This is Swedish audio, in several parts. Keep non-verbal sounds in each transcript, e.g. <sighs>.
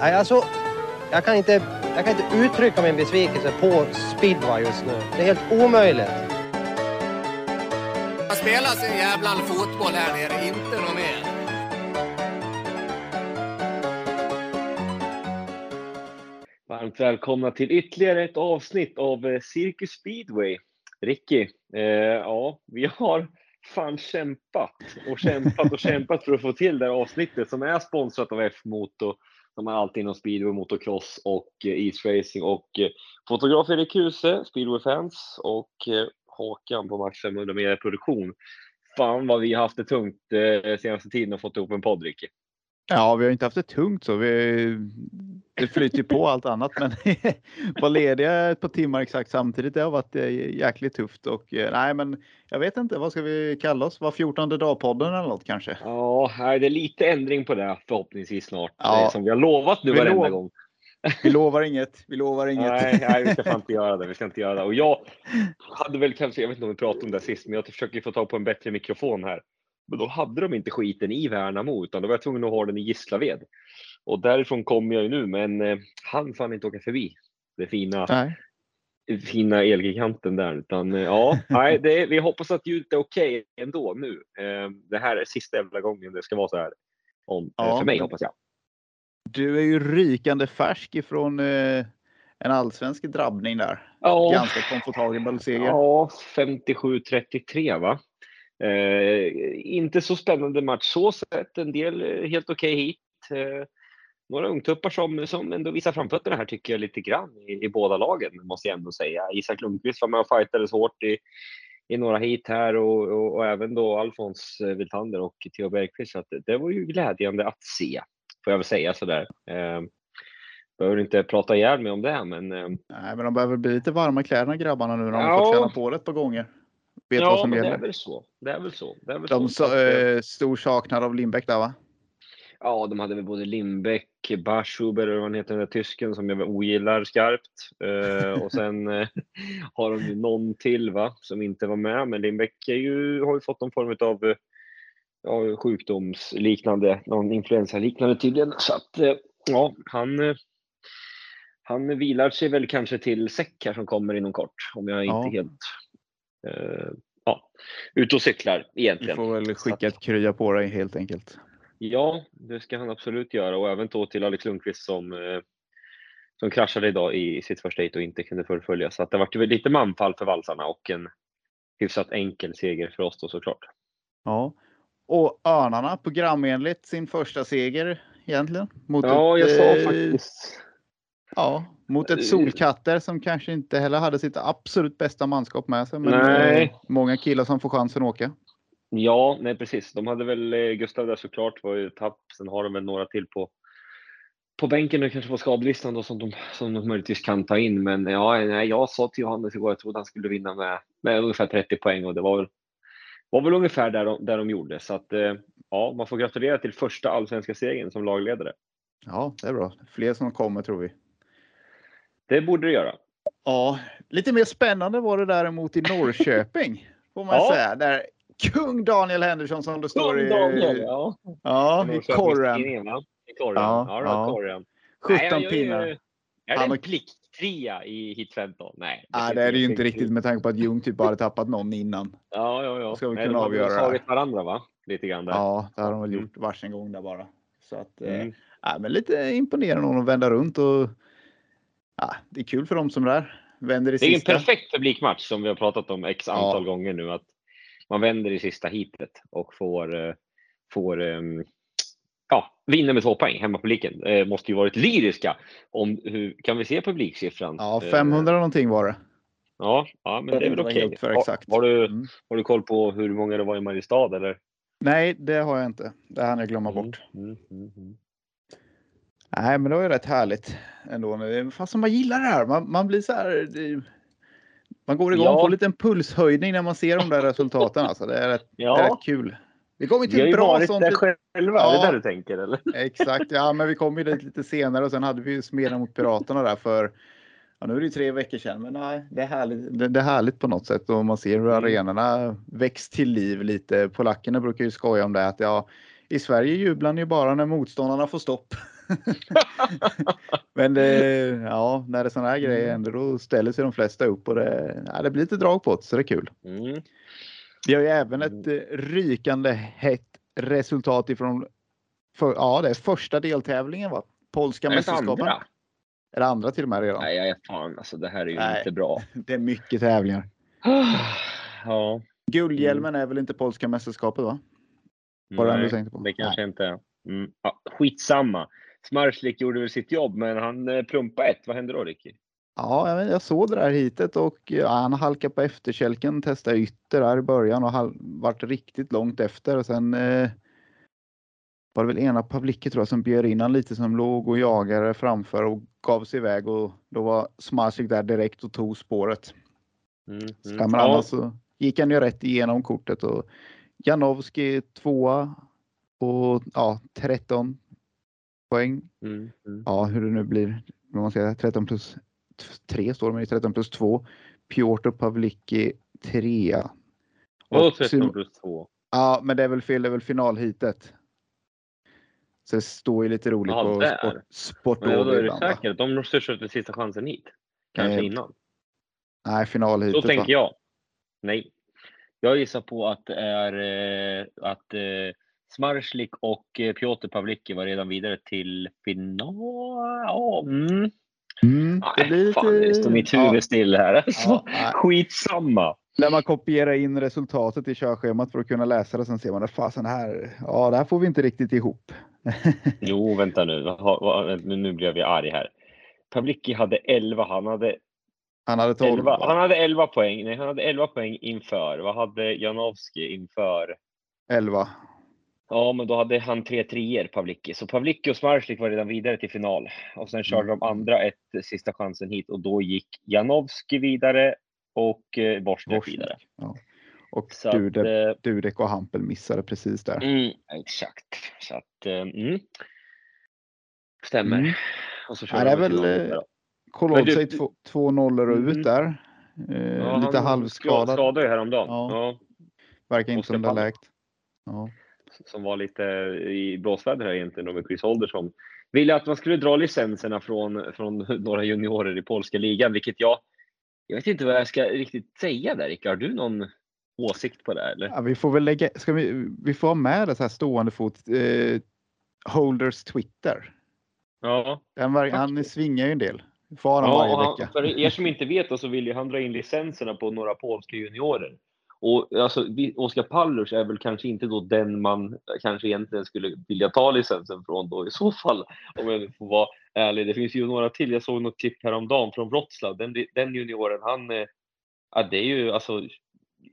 Nej, alltså, jag kan, inte, jag kan inte uttrycka min besvikelse på speedway just nu. Det är helt omöjligt. Man spelar sin jävla fotboll här nere, inte något mer. Varmt välkomna till ytterligare ett avsnitt av eh, Circus Speedway. Ricky, eh, ja, vi har fan kämpat och kämpat och kämpat för att få till det här avsnittet som är sponsrat av F-motor de har allt inom speedway, motocross och eh, isracing och eh, fotograf Erik Kruse, speedwayfans och eh, Håkan på Max 500 meter produktion. Fan vad vi har haft det tungt senaste tiden och fått ihop en podd Ricky. Ja, vi har inte haft det tungt så. Vi, det flyter på allt annat, men <laughs> vara lediga ett par timmar exakt samtidigt, det har varit eh, jäkligt tufft och eh, nej, men jag vet inte, vad ska vi kalla oss? Var 14 dag-podden eller något kanske? Ja, det är lite ändring på det förhoppningsvis snart. Ja. Som vi har lovat nu Vi varenda lov- gång. Vi lovar inget. Vi lovar <laughs> inget. Nej, nej, vi ska fan inte <laughs> göra det. Vi ska inte göra det. Och jag hade väl kanske, jag vet inte om vi pratade om det sist, men jag försöker få tag på en bättre mikrofon här. Men då hade de inte skiten i Värnamo, utan då var jag tvungen att ha den i Gislaved. Och därifrån kommer jag ju nu, men eh, han fan inte åka förbi det fina, Nej. fina elgiganten där. Utan eh, ja, <laughs> nej, det vi hoppas att ljudet är okej ändå nu. Eh, det här är sista jävla gången det ska vara så här. Om, eh, Ja. För mig hoppas jag. Du är ju rykande färsk ifrån eh, en allsvensk drabbning där. Ja, Ganska komfortabel seger. Ja, 57-33 va? Eh, inte så spännande match så sett. En del eh, helt okej hit. Eh, några ungtuppar som, som ändå visar framfötterna här tycker jag lite grann i, i båda lagen måste jag ändå säga. Isak Lundqvist var med och fightades hårt i, i några hit här och, och, och även då Alfons eh, Wiltander och Theo Bergqvist. Så att det, det var ju glädjande att se, får jag väl säga sådär. Eh, behöver inte prata ihjäl mig om det, men eh, Nej, men de behöver bli lite varma i kläderna grabbarna nu när de Ja. fått känna på det ett par gånger. Vet vad ja, som men det är väl så. Det är väl så. Det är väl De så. eh, stor saknad av Lindbäck där va? Ja, de hade väl både Lindbäck, Barschuber eller vad han heter, den där tysken som jag ogillar skarpt. Eh, och sen eh, <laughs> har de ju någon till va, som inte var med. Men Lindbäck ju, har ju fått någon form av eh, ja, sjukdomsliknande, någon influensaliknande tydligen. Så att eh, ja, han, han vilar sig väl kanske till säck här som kommer inom kort. Om jag Ja. inte helt eh, ja, ute och cyklar Du egentligen. får väl skicka ett krya på dig helt enkelt. Ja, det ska han absolut göra och även då till Alex Lundqvist som, eh, som kraschade idag i sitt första hit och inte kunde fullfölja. Så att det vart ju lite manfall för valsarna och en hyfsat enkel seger för oss då såklart. Ja. Och Örnarna programenligt sin första seger egentligen. Mot Ja, ett, jag sa eh, faktiskt. Ja, mot ett Eh, Solkatter som kanske inte heller hade sitt absolut bästa manskap med sig. Men Nej. eh, många killar som får chansen att åka. Ja, nej precis. De hade väl eh, Gustav där såklart, var ju tapp. Sen har de väl några till på på bänken och kanske på skadelistan då som de, som de möjligtvis kan ta in. Men ja, nej, jag sa till Johannes igår, jag trodde han skulle vinna med, med ungefär 30 poäng och det var väl, var väl ungefär där de, där de gjorde. Så att ja, man får gratulera till första allsvenska segern som lagledare. Ja, det är bra. Fler som kommer tror vi. Det borde det göra. Ja, lite mer spännande var det däremot i Norrköping. <laughs> Får man Ja. säga. Där kung Daniel Henderson som det står i, Daniel, ja. ja, i korren. I korren. Ja, Ja, ja. korren. 17 Nej, jag- jag- pinnar. Är det en har- plikttrea i hit 15? Nej. Nej, finns det är det ju inte riktigt med tanke på att Ljung typ bara hade tappat någon innan. Ja, ja, ja. Ska vi Nej, kunna de har väl avgöra det här? slagit varandra va? Lite grann där. Ja, det har de väl Mm. gjort varsin gång där bara. Så att, eh, Mm. ja, men lite imponerande om de vänder runt och ja, det är kul för dem som är där. Vänder i Det är en perfekt publikmatch som vi har pratat om x antal Ja. gånger nu. Att man vänder i sista heatet och får, eh, får ehm, ja, vinner med två poäng. Hemmapubliken eh, måste ju varit lyriska. Om hur, kan vi se publiksiffran? Ja, Eh, 500 någonting var det. Ja, ja men det är väl okej. för Har, har, du, Mm. har du koll på hur många det var i Mariestad eller? Nej, det har jag inte. Det hann jag glömma bort. Mm, mm, mm. Nej, men det var ju rätt härligt ändå. Fast man gillar det här. Man, man blir så här. Det, man går igång Ja. får en liten pulshöjning när man ser de där resultaten. Alltså, det, är rätt, det är Ja, rätt kul. Vi kommer till ju bra varit sånt. där själva. Ja. Det där du tänker eller? <laughs> Exakt, ja men vi kom ju dit lite senare och sen hade vi ju Smedjan mot Piraterna där för Ja, nu är det ju tre veckor sedan, men nej, det, är härligt, det, det är härligt på något sätt och man ser hur Mm. arenorna väcks till liv lite. Polackerna brukar ju skoja om det att ja, i Sverige jublar ni ju bara när motståndarna får stopp. <laughs> <laughs> Men det, ja, när det är sådana här grejer händer då ställer sig de flesta upp och det, ja, det blir lite drag på det så det är kul. Mm. Vi har ju även ett eh, rykande hett resultat ifrån för, ja, det är första deltävlingen va? Polska mästerskapen. andra? Det andra till och med redan? Nej, jag är fan alltså det här är ju Nej. inte bra. <laughs> Det är mycket tävlingar. <sighs> Ja, Guldhjälmen är väl inte polska mästerskapet va? Var det du nej, tänkte på? det kanske inte är. Mm. Ja, skitsamma. Smarslik gjorde väl sitt jobb, men han eh, plumpade ett. Vad hände då, Ricky? Ja, jag, såg det där hitet och ja, han halkade på efterkälken, testade ytter där i början och hal- vart riktigt långt efter och sen eh, var det väl ena Pavlicki tror jag som bjöd in han lite som låg och jagade framför och gav sig iväg och då var Smarslik där direkt och tog spåret. Mm, mm. Stämmer Ja, så gick han ju rätt igenom kortet och Janowski tvåa och ja, 13 poäng. mm, mm. Ja, hur det nu blir. Vad man säger, 13 plus 3 står det, men det är 13 plus 2. Piotr Pavlicki trea. Och 13 Sim- plus 2. Ja, men det är väl fel, det är väl finalhitet. Så det står ju lite roligt Ja, på där. sport, sport Men då är du ibland, va? säker? De måste köpa sista chansen hit. Kanske Eh, innan. Nej, finalhitet. Så va? tänker jag. Nej. Jag gissar på att det är eh, att eh, Smarslik och eh, Piotr Pavlicki var redan vidare till final. Ja, mm. Mm, det Nej, blir lite... fan, det står mitt huvud ja, still här. Ja. <laughs> Skitsamma. När man kopierar in resultatet i körschemat för att kunna läsa det, sen ser man att fasen här, ja, det här får vi inte riktigt ihop. <laughs> Jo, vänta Nu nu blev jag arg här. Pavlicki hade 11. Han hade Han hade 12. 11, han hade 11 poäng. Nej, han hade 11 poäng inför. Vad hade Janowski inför? 11. Ja, men då hade han tre treor, Pavlicki. Så Pavlicki och Smarslik var redan vidare till final. Och sen körde de andra ett sista chansen hit och då gick Janowski vidare och eh, Worsnick. vidare. Ja. Och Så att, Dudek, eh, Dudek och Hampel missade precis där. mm, exakt. Så att, eh, mm. Stämmer. Mm. Och så Ja, det är väl, eh. Kolodze två, två nollor och ut där. Eh, Ja, lite han halvskadad. Skadade ju häromdagen. Ja. Ja. Verkar inte som det har läkt. Ja. Som var lite i blåsväder här egentligen med Chris Holder som ville att man skulle dra licenserna från, från <laughs> några juniorer i polska ligan, vilket jag, jag vet inte vad jag ska riktigt säga där Rickard. Har du någon åsikt på det eller? Ja, vi får väl lägga, ska vi, vi får ha med det så här stående fot. Eh, Holders Twitter. Ja, Den var, han svingar ju en del. Får ha den ja varje han, vecka. för er som inte vet då, så vill ju han dra in licenserna på några polska juniorer. Och alltså, Oskar Pallurs är väl kanske inte då den man kanske egentligen skulle vilja ta licensen från då i så fall. Om jag får vara ärlig. Det finns ju några till. Jag såg något klipp häromdagen från Wroclaw. Den, den junioren, han, eh, ja det är ju alltså.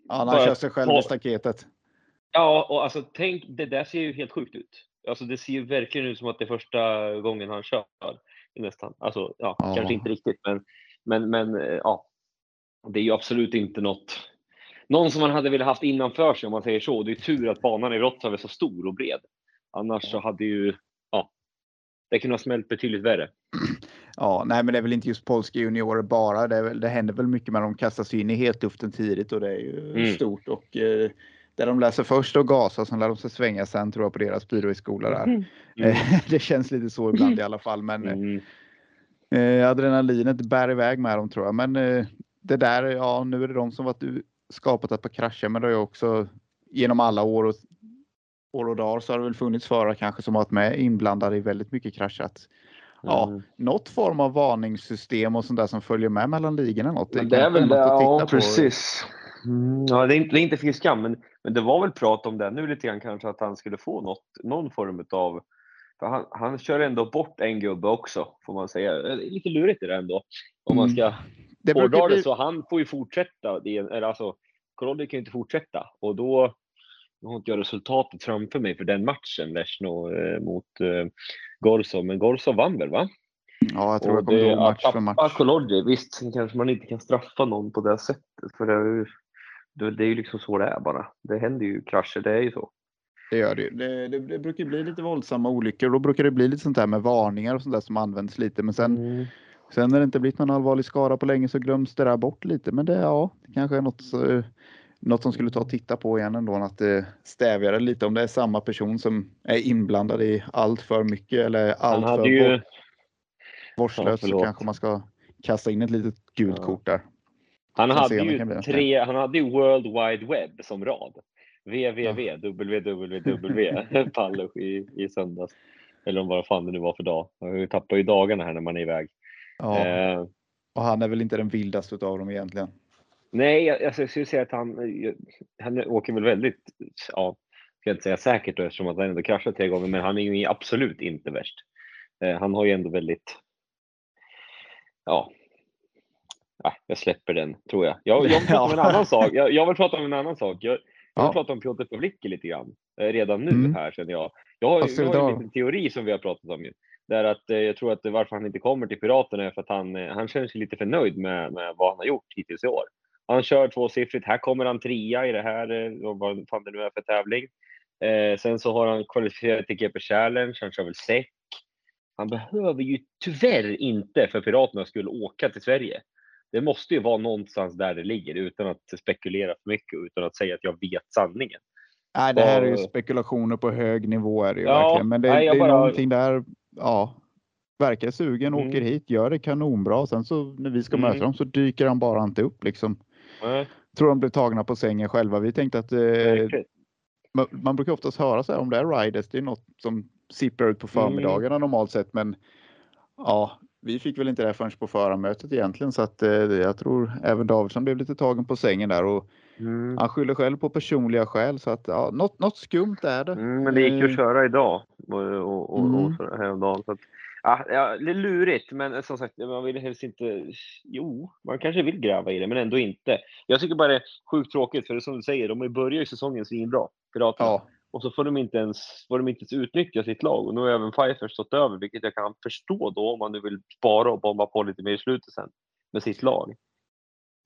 Ja, han kör sig själv i staketet. Ja, och alltså tänk, det där ser ju helt sjukt ut. Alltså det ser ju verkligen ut som att det är första gången han kör. Nästan. Alltså, ja, Ja. kanske inte riktigt, men, men, men eh, ja. Det är ju absolut inte något. Någon som man hade velat haft innanför sig om man säger så. Det är tur att banan i Wrocław är så stor och bred. Annars så hade ju, ja. Det kunde ha smält betydligt värre. <clears throat> Ja, nej, men det är väl inte just polska juniorer bara. Det, väl, det händer väl mycket med de kastas in i hetluften tidigt och det är ju Mm. stort. Och eh, där de läser först och gasa, sen lär de sig svänga sen tror jag på deras byråskola där. Mm. <laughs> Eh, det känns lite så ibland i alla fall. Men Mm. eh, adrenalinet bär iväg med dem tror jag. Men eh, det där, ja nu är det de som varit skapat ett par krascher, men det har ju också genom alla år och, år och dagar så har det väl funnits förare kanske som varit med inblandade i väldigt mycket kraschat. Ja, Mm. något form av varningssystem och sånt där som följer med mellan ligorna. Något. Men det är väl det, ja på. precis. Mm, ja, det är inte, det är inte fy skam, men, men det var väl prat om det nu lite grann kanske att han skulle få något, någon form av för han, han kör ändå bort en gubbe också, får man säga. Det är lite lurigt det där ändå. Om man Mm. ska Det hårdra brukar det bli, så han får ju fortsätta. Det är, alltså, Korolli kan ju inte fortsätta och då nu har inte jag resultatet framför mig för den matchen, Leshno eh, mot eh, Gorsov. Men Gorsov vann väl va? ja, jag tror Och jag kommer det- ihåg match att för match. Kolodji, visst, sen kanske man inte kan straffa någon på det sättet. För det är ju, det, är ju liksom så det är bara. Det händer ju krascher, det är ju så. Det gör det ju. Det, det, det brukar bli lite våldsamma olyckor. Då brukar det bli lite sånt där med varningar och sånt där som används lite. Men sen, Mm. Sen när det inte blivit någon allvarlig skada på länge så glöms det där bort lite. Men det, ja, det kanske är något, så, något som skulle ta och titta på igen ändå, att det stävjar det lite om det är samma person som är inblandad i allt för mycket eller allt för ju... vår- vårdslöst så förlåt. kanske man ska kasta in ett litet gult Ja. kort där. Han hade ju tre, han hade ju World Wide Web som rad. www, www, <laughs> <laughs> Palle i, i söndags. Eller om vad fan det nu var för dag. Jag tappar ju dagarna här när man är iväg. Ja, Eh, och han är väl inte den vildaste av dem egentligen. nej, jag, jag skulle säga att han, han åker väl väldigt, ja, ska jag inte säga säkert då, eftersom att han ändå kraschat tre gånger, men han är ju absolut inte värst. Eh, han har ju ändå väldigt, ja, ja, jag släpper den tror jag. Jag, jag vill <laughs> prata om en annan sak. Jag, jag vill prata om en annan sak. Jag, jag vill Ja. prata om Piotr Pawlicki lite grann. Eh, redan nu Mm. här känner jag. Jag har, ska jag har en liten teori som vi har pratat om ju. Där att eh, jag tror att varför han inte kommer till Piraterna är för att han, eh, han känner sig lite för nöjd med, med vad han har gjort hittills i år. Han kör tvåsiffrigt. Här kommer han trea i det här, eh, vad fan det nu är för tävling. Eh, sen så har han kvalificerat till GP Challenge. Han kör väl säck. Han behöver ju tyvärr inte för Piraterna skulle åka till Sverige. Det måste ju vara någonstans där det ligger utan att spekulera för mycket utan att säga att jag vet sanningen. Nej, det här är ju spekulationer på hög nivå är det ju Ja, verkligen. Men det, nej, det är bara- någonting där, ja, verkar sugen, Mm. åker hit, gör det kanonbra. Sen så när vi ska Mm. möta dem så dyker han bara inte upp liksom. Nej, Tror de blev tagna på sängen själva. Vi tänkte att eh, man, man brukar oftast höra så här om det är riders, det är något som sipprar ut på Mm. förmiddagarna normalt sett. Men ja, vi fick väl inte det förrän på förarmötet egentligen så att eh, jag tror även Davidsson blev lite tagen på sängen där och Mm. han skyller själv på personliga skäl så att ja, något, något skumt är det. Mm, men det gick ju att Eh, köra idag och, och, och, Mm. och så häromdagen. Så att, ja, ja, det är lurigt, men som sagt, man vill helst inte... Jo, man kanske vill gräva i det, men ändå inte. Jag tycker bara det är sjukt tråkigt, för det är som du säger, de börjar ju säsongen svinbra, Piraterna. Ja, Och så får de inte ens, får de inte ens utnyttja sitt lag. Och nu har även Pfeiffer stått över, vilket jag kan förstå då om man nu vill spara och bomba på lite mer i slutet sen med sitt lag.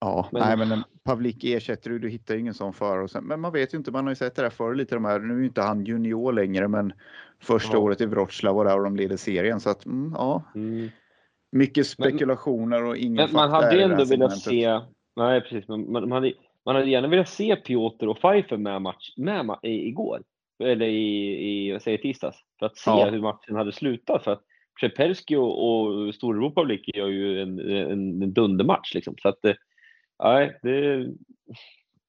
Ja, Men- nej men en Pavlik ersätter du, du hittar ju ingen sån förare. Och sen, men man vet ju inte, man har ju sett det där förr lite de här, nu är ju inte han junior längre men första Ja. året i Wroclaw var där och de leder serien. Så att mm, ja, mycket spekulationer och ingen Men man hade ändå velat se, nej precis, men man, man, hade, man hade gärna velat se Piotr och Pfeiffer med, match, med ma- i, igår. Eller i, i vad säger jag, tisdags. För att se Ja. hur matchen hade slutat. För att Przeperski och, och Storebro Pavlicki gör ju en, en, en dundermatch liksom. Så att, eh, nej, det...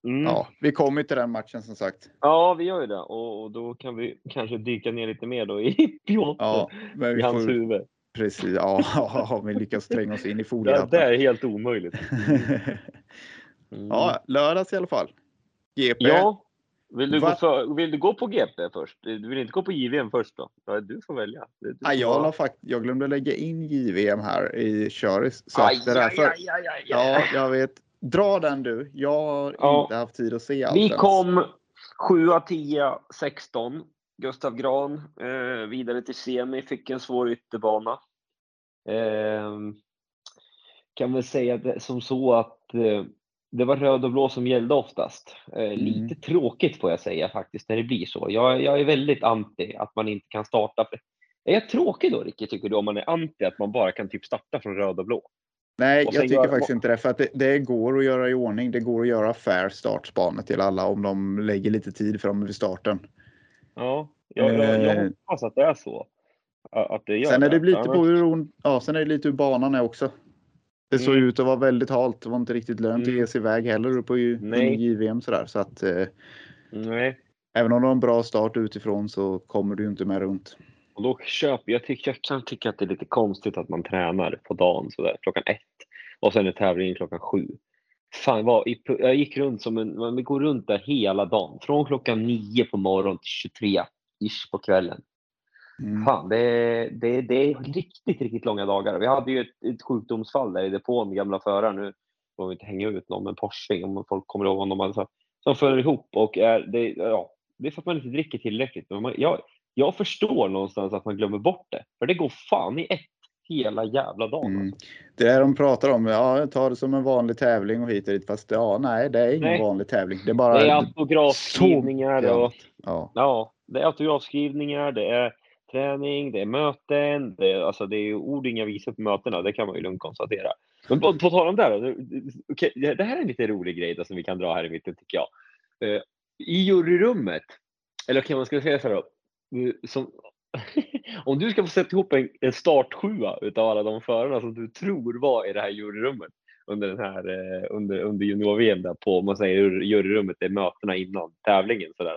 Mm. Ja, vi kommer till den matchen som sagt. Ja, vi gör ju det. Och, och då kan vi kanske dyka ner lite mer då i <laughs> Piotr. Ja, men I hans får huvud. precis. Ja, <laughs> om vi lyckas tränga oss in i Ja, det foliehatten. är helt omöjligt. <laughs> Mm. ja, lördags i alla fall. GP. Ja. Vill du, gå för, vill du gå på GP först? Du vill inte gå på JVM först då? Du får välja. Det du Ja, som jag, har- la fakt- jag glömde lägga in JVM här i Köris. Så Aj, det därför, aj, aj, aj, aj, aj. Ja, jag vet. Dra den du. Jag har Ja. inte haft tid att se allt Vi ens. kom 7, 10, 16. Gustav Gran eh, vidare till semi, fick en svår ytterbana. Eh, kan väl säga det, som så att eh, det var röd och blå som gällde oftast. Eh, Lite tråkigt får jag säga faktiskt när det blir så. Jag, jag är väldigt anti att man inte kan starta. Är jag tråkig då Ricky, tycker du, om man är anti att man bara kan typ starta från röd och blå? Nej, jag tycker gör- faktiskt inte det. För att det, det går att göra i ordning. Det går att göra fair startspanor till alla om de lägger lite tid fram vid starten. Ja, jag, jag, jag Eh. hoppas att det är så. Att det gör Sen är det lite Annars- på hur ja, sen är det lite hur banan är också. Det såg Mm. ut att vara väldigt halt. Det var inte riktigt lönt Mm. att ge sig iväg heller på. JVM sådär. Så att eh, Nej, även om du har en bra start utifrån så kommer du inte med runt. och då köper jag, tycker, jag kan tycka att det är lite konstigt att man tränar på dagen sådär klockan ett och sen är tävlingen klockan sju. Fan, vad, jag gick runt som en, man går runt där hela dagen. Från klockan nio på morgonen till 23 ish på kvällen. Mm. Fan, det, det, det är riktigt, riktigt långa dagar. Vi hade ju ett, ett sjukdomsfall där i depån med gamla förare. Nu får vi inte hänga ut någon, men Porsche, om folk kommer ihåg honom. Alltså, som föll ihop och är, det, ja, det är för att man inte dricker tillräckligt. Men man, jag, jag förstår någonstans att man glömmer bort det. För det går fan i ett hela jävla dagen. Mm. Alltså. Det är de pratar om, ja, ta det som en vanlig tävling och hit och dit. Fast ja, nej, det är ingen Nej. vanlig tävling. Det är bara... Det är autografskrivningar så och ja. ja, det är autografskrivningar, det är träning, det är möten. Det är, alltså, det är ord inga visor på mötena, det kan man ju lugnt konstatera. Men på, på tal om det här, okej, det här är en lite rolig grej då, som vi kan dra här i mitten tycker jag. Eh, I juryrummet, eller kan man ska säga så här då, eh, som, <laughs> om du ska få sätta ihop en, en startsjua utav alla de förarna som du tror var i det här juryrummet under den här eh, under, under junior-VM där på, om man säger juryrummet, det är mötena innan tävlingen sådär.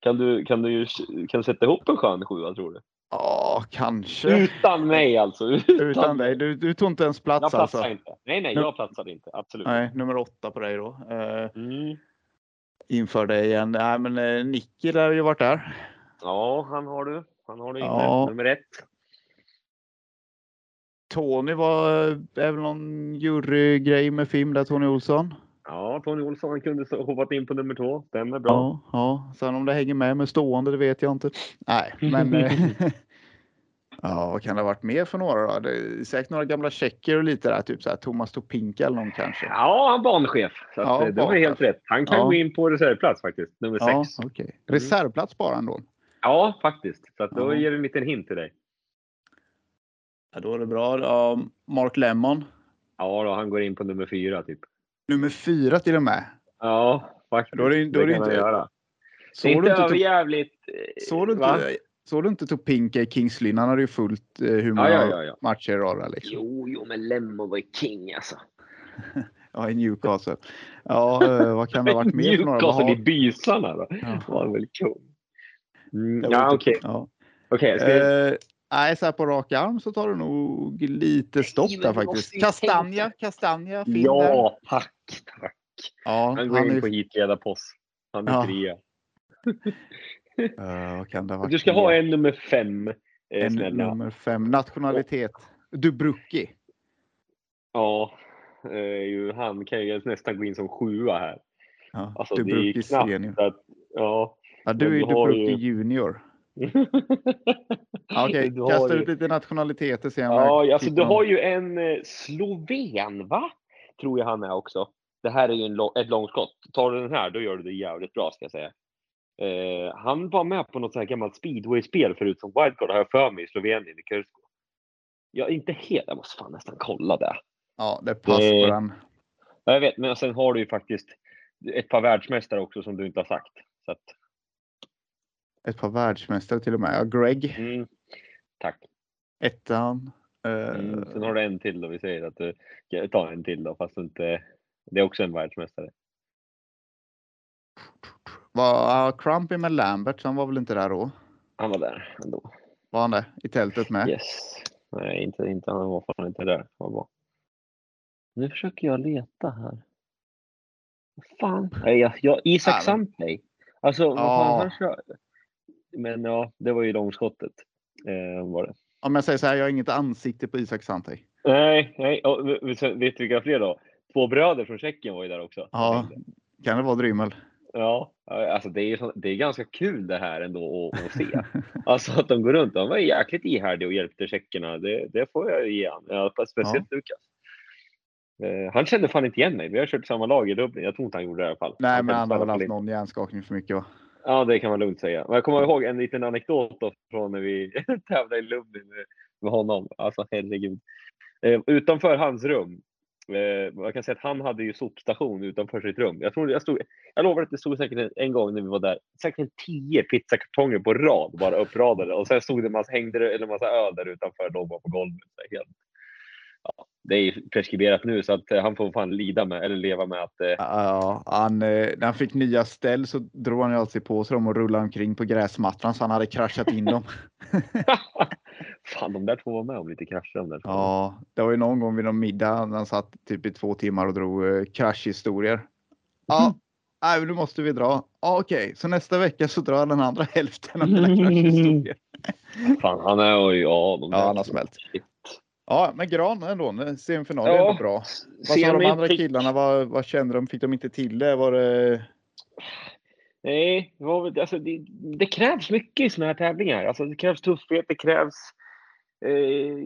Kan du, kan du, kan du sätta ihop en skön sjua tror du? Ja, kanske. Utan mig alltså. <laughs> Utan, Utan dig. Du, du tog inte ens Jag plats platsar alltså. inte. Nej, nej, jag platsade inte. Absolut. Nej, nummer åtta på dig då. Eh, Mm. inför dig igen. Nej, men eh, Nicky lär ju varit där. Ja, han har du. Han har du inne. Ja. Nummer ett. Tony var eh, väl någon jurygrej med film där, Tony Olsson. Ja, Tony Olsson han kunde hoppat in på nummer två. Stämmer bra. Ja, ja. Sen om det hänger med med stående, det vet jag inte. Nej, men. eh, <laughs> ja, vad kan det ha varit mer för några då? Det är säkert några gamla tjecker och lite där, typ så här Thomas Topinka eller någon kanske. Ja, han banchef. Så Ja, eh, det var helt rätt. Han kan Ja. gå in på reservplats faktiskt. Nummer Ja, sex. okej. Reservplats bara ändå. Ja, faktiskt. Så att då Ja. ger vi en liten hint till dig. Ja, då är det bra. Ja, Mark Lemmon. Ja, då, han går in på nummer fyra typ. Nummer fyra till och med. Ja, faktiskt. Då är det- då är det han inte- göra. Det Såg du inte överjävligt. eh, såg du va? inte, såg du inte Topinka i Kings Lynn? Han hade ju fullt eh, hur många ja, ja. ja. matcher i rad liksom. Jo, jo, men Lemmo var ju king alltså. <laughs> Ja, i Newcastle. Ja, eh, vad kan det ha varit mer <laughs> Newcastle i bysarna då. Ja. var väl kung. Mm, ja, okej. Ja. Okej, ska jag- Eh, nej, så här på rak arm så tar det nog lite stopp men där faktiskt. Kastanja, tänka. Kastanja. Ja, tack, tack. Ja, Han går han in är, på hitledarpost. Han är Ja. trea. <laughs> Varit Du ska ha en nummer fem, eh, en snälla. nummer fem. Nationalitet. Dubrucki. Ja, eh, ju, han kan ju nästan gå in som sjua här. Ja, Alltså, det är Dubrucki knappt senior. att... Ja. Ja, du är ju du har Dubrucki ju- junior. <laughs> Okej, Du har kasta ju- ut lite nationaliteter sen. Ja, alltså du har ju en eh, sloven, va? Tror jag han är också. Det här är ju en, ett långskott. Tar du den här, då gör du det jävligt bra ska jag säga. Eh, han var med på något sånt här gammalt speedway-spel förut som wildcard, har jag för mig, i Slovenien, i Kursko. Jag är inte helt, jag måste fan nästan kolla det. Ja, det är pass på Det- den. Ja, Jag vet, men sen har du ju faktiskt ett par världsmästare också som du inte har sagt. Så att, Ett par världsmästare till och med. Ja, Greg, mm, tack. ettan. Eh, Mm, sen har du en till då, vi säger att du tar en till då, fast inte, det är också en världsmästare. var Crumpy med Lambert, han var väl inte där då? Han var där ändå. Var han det? I tältet med? Yes. Nej, inte, inte, han var fan inte där. Vad bra. Nu försöker jag leta här. Vad fan? Nej, jag, jag, Isak Sandberg. Alltså, vad fan han kör. Men ja, det var ju långskottet. Eh, var det. Om jag säger så här, jag har inget ansikte på Isak Santei. Nej, nej. Och, vet du vilka fler då? Två bröder från Tjeckien var ju där också. Ja, kan det vara Drymmel? Ja, alltså det är, det är ganska kul det här ändå att, att se. <laughs> Alltså att de går runt. De var jäkligt ihärdiga och hjälpte tjeckerna. Det, det får jag ge han. Ja, speciellt Lukas. Eh, han kände fan inte igen mig. Vi har kört samma lag i Dublin. Jag tror inte han gjorde det i alla fall. Nej, men kan han har väl haft någon hjärnskakning för mycket va? Ja, det kan man lugnt säga. Men jag kommer ihåg en liten anekdot då från när vi <laughs> tävlade i Lublin med- med honom. Alltså herregud. Eh, utanför hans rum. Eh, jag kan säga att han hade ju sopstation utanför sitt rum. Jag, tror, jag, stod, jag lovar att det stod säkert en, en gång när vi var där, säkert en tio pizzakartonger på rad bara uppradade. Och sen stod det massa, hängde det, eller massa öl där utanför, låg bara på golvet. Helt, ja, det är ju preskriberat nu så att eh, han får fan lida med, eller leva med att eh, Ja, han, eh, när han fick nya ställ så drog han ju alltid på sig dem och rullade omkring på gräsmattan så han hade kraschat in dem. <laughs> Fan, de där två var med om lite krascher. De där två. Ja, det var ju någon gång vid någon middag när han satt typ i två timmar och drog eh, kraschhistorier. Ja, nej, men nu måste vi dra. Ja, okej, så nästa vecka så drar den andra <laughs> hälften av mina kraschhistorier. Fan, han är ju... Ja, de Ja, han har smält. Shit. Ja, men Gran ändå, semifinal är Ja, ändå bra. Vad sa de andra fick- killarna? Vad, vad kände de? Fick de inte till det? Var det... Nej, det, var alltså, det, det krävs mycket i såna här tävlingar. Alltså, det krävs tuffhet, det krävs... Eh,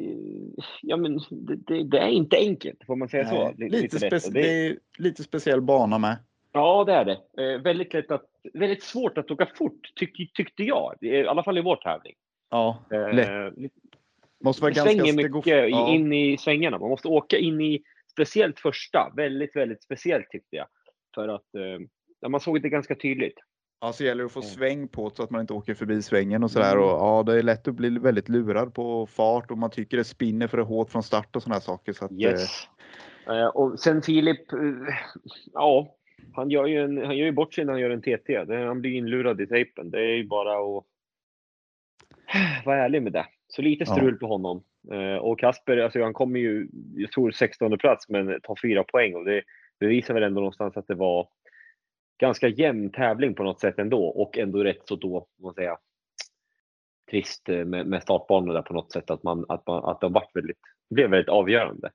ja, men det, det, det är inte enkelt, får man säga så? Nej, Li- lite, lätt. spec- Och det är lite speciell bana med. Ja, det är det. Eh, väldigt, lätt att, väldigt svårt att åka fort, tyck, tyckte jag. I alla fall i vår tävling. Ja, Eh, lätt. Måste vara ganska svänger mycket ja. in i svängarna. Man måste åka in i speciellt första, väldigt, väldigt speciellt tyckte jag. För att eh, man såg det ganska tydligt. Ja, så gäller det att få sväng på så att man inte åker förbi svängen och sådär. Mm. Och, ja, det är lätt att bli väldigt lurad på fart och man tycker det spinner för hårt från start och sådana här saker. Så att, eh, Yes. Eh, och sen Filip, eh, ja, han gör ju, en, han gör ju bort sig när han gör en TT. Han blir inlurad i tejpen. Det är ju bara att vara ärlig med det. Så lite Ja. strul på honom. Eh, och Kasper, alltså han kommer ju, jag tror 16 plats, men tar fyra poäng. Och det bevisar väl ändå någonstans att det var ganska jämn tävling på något sätt ändå. Och ändå rätt så då, man säga, trist eh, med, med startbanorna där på något sätt. Att, man, att, man, att det har varit väldigt, blev väldigt avgörande.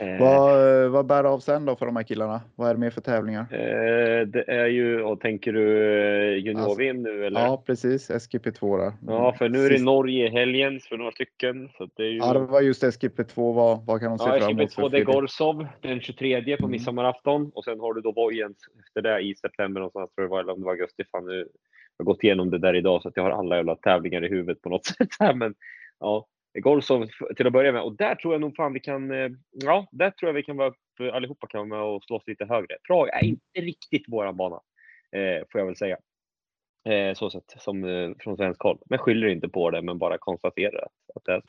Eh, vad, vad bär av sen då för de här killarna? Vad är det mer för tävlingar? Eh, det är ju, och tänker du eh, junior-VM nu eller? Ja, precis. SGP2 där. Ja, för nu är det Norge i helgen för några stycken. Så det är ju... Var just SGP2. Vad, vad kan de se Ja, fram emot? för SGP2 det är? Gorsov den 23 på Mm. midsommarafton och sen har du då Vojens efter det i september någonstans tror jag det var, eller om det var augusti. Fan, nu, jag har gått igenom det där idag så att jag har alla jävla tävlingar i huvudet på något <laughs> sätt här. Men ja, Gorsov f- till att börja med och där tror jag nog fan vi kan, eh, ja, där tror jag vi kan vara upp, allihopa kan vara med och slåss lite högre. Prag är inte riktigt våran bana, eh, får jag väl säga. Eh, så sett som eh, från svensk håll. Men skyller inte på det, men bara konstaterar att, att det är så.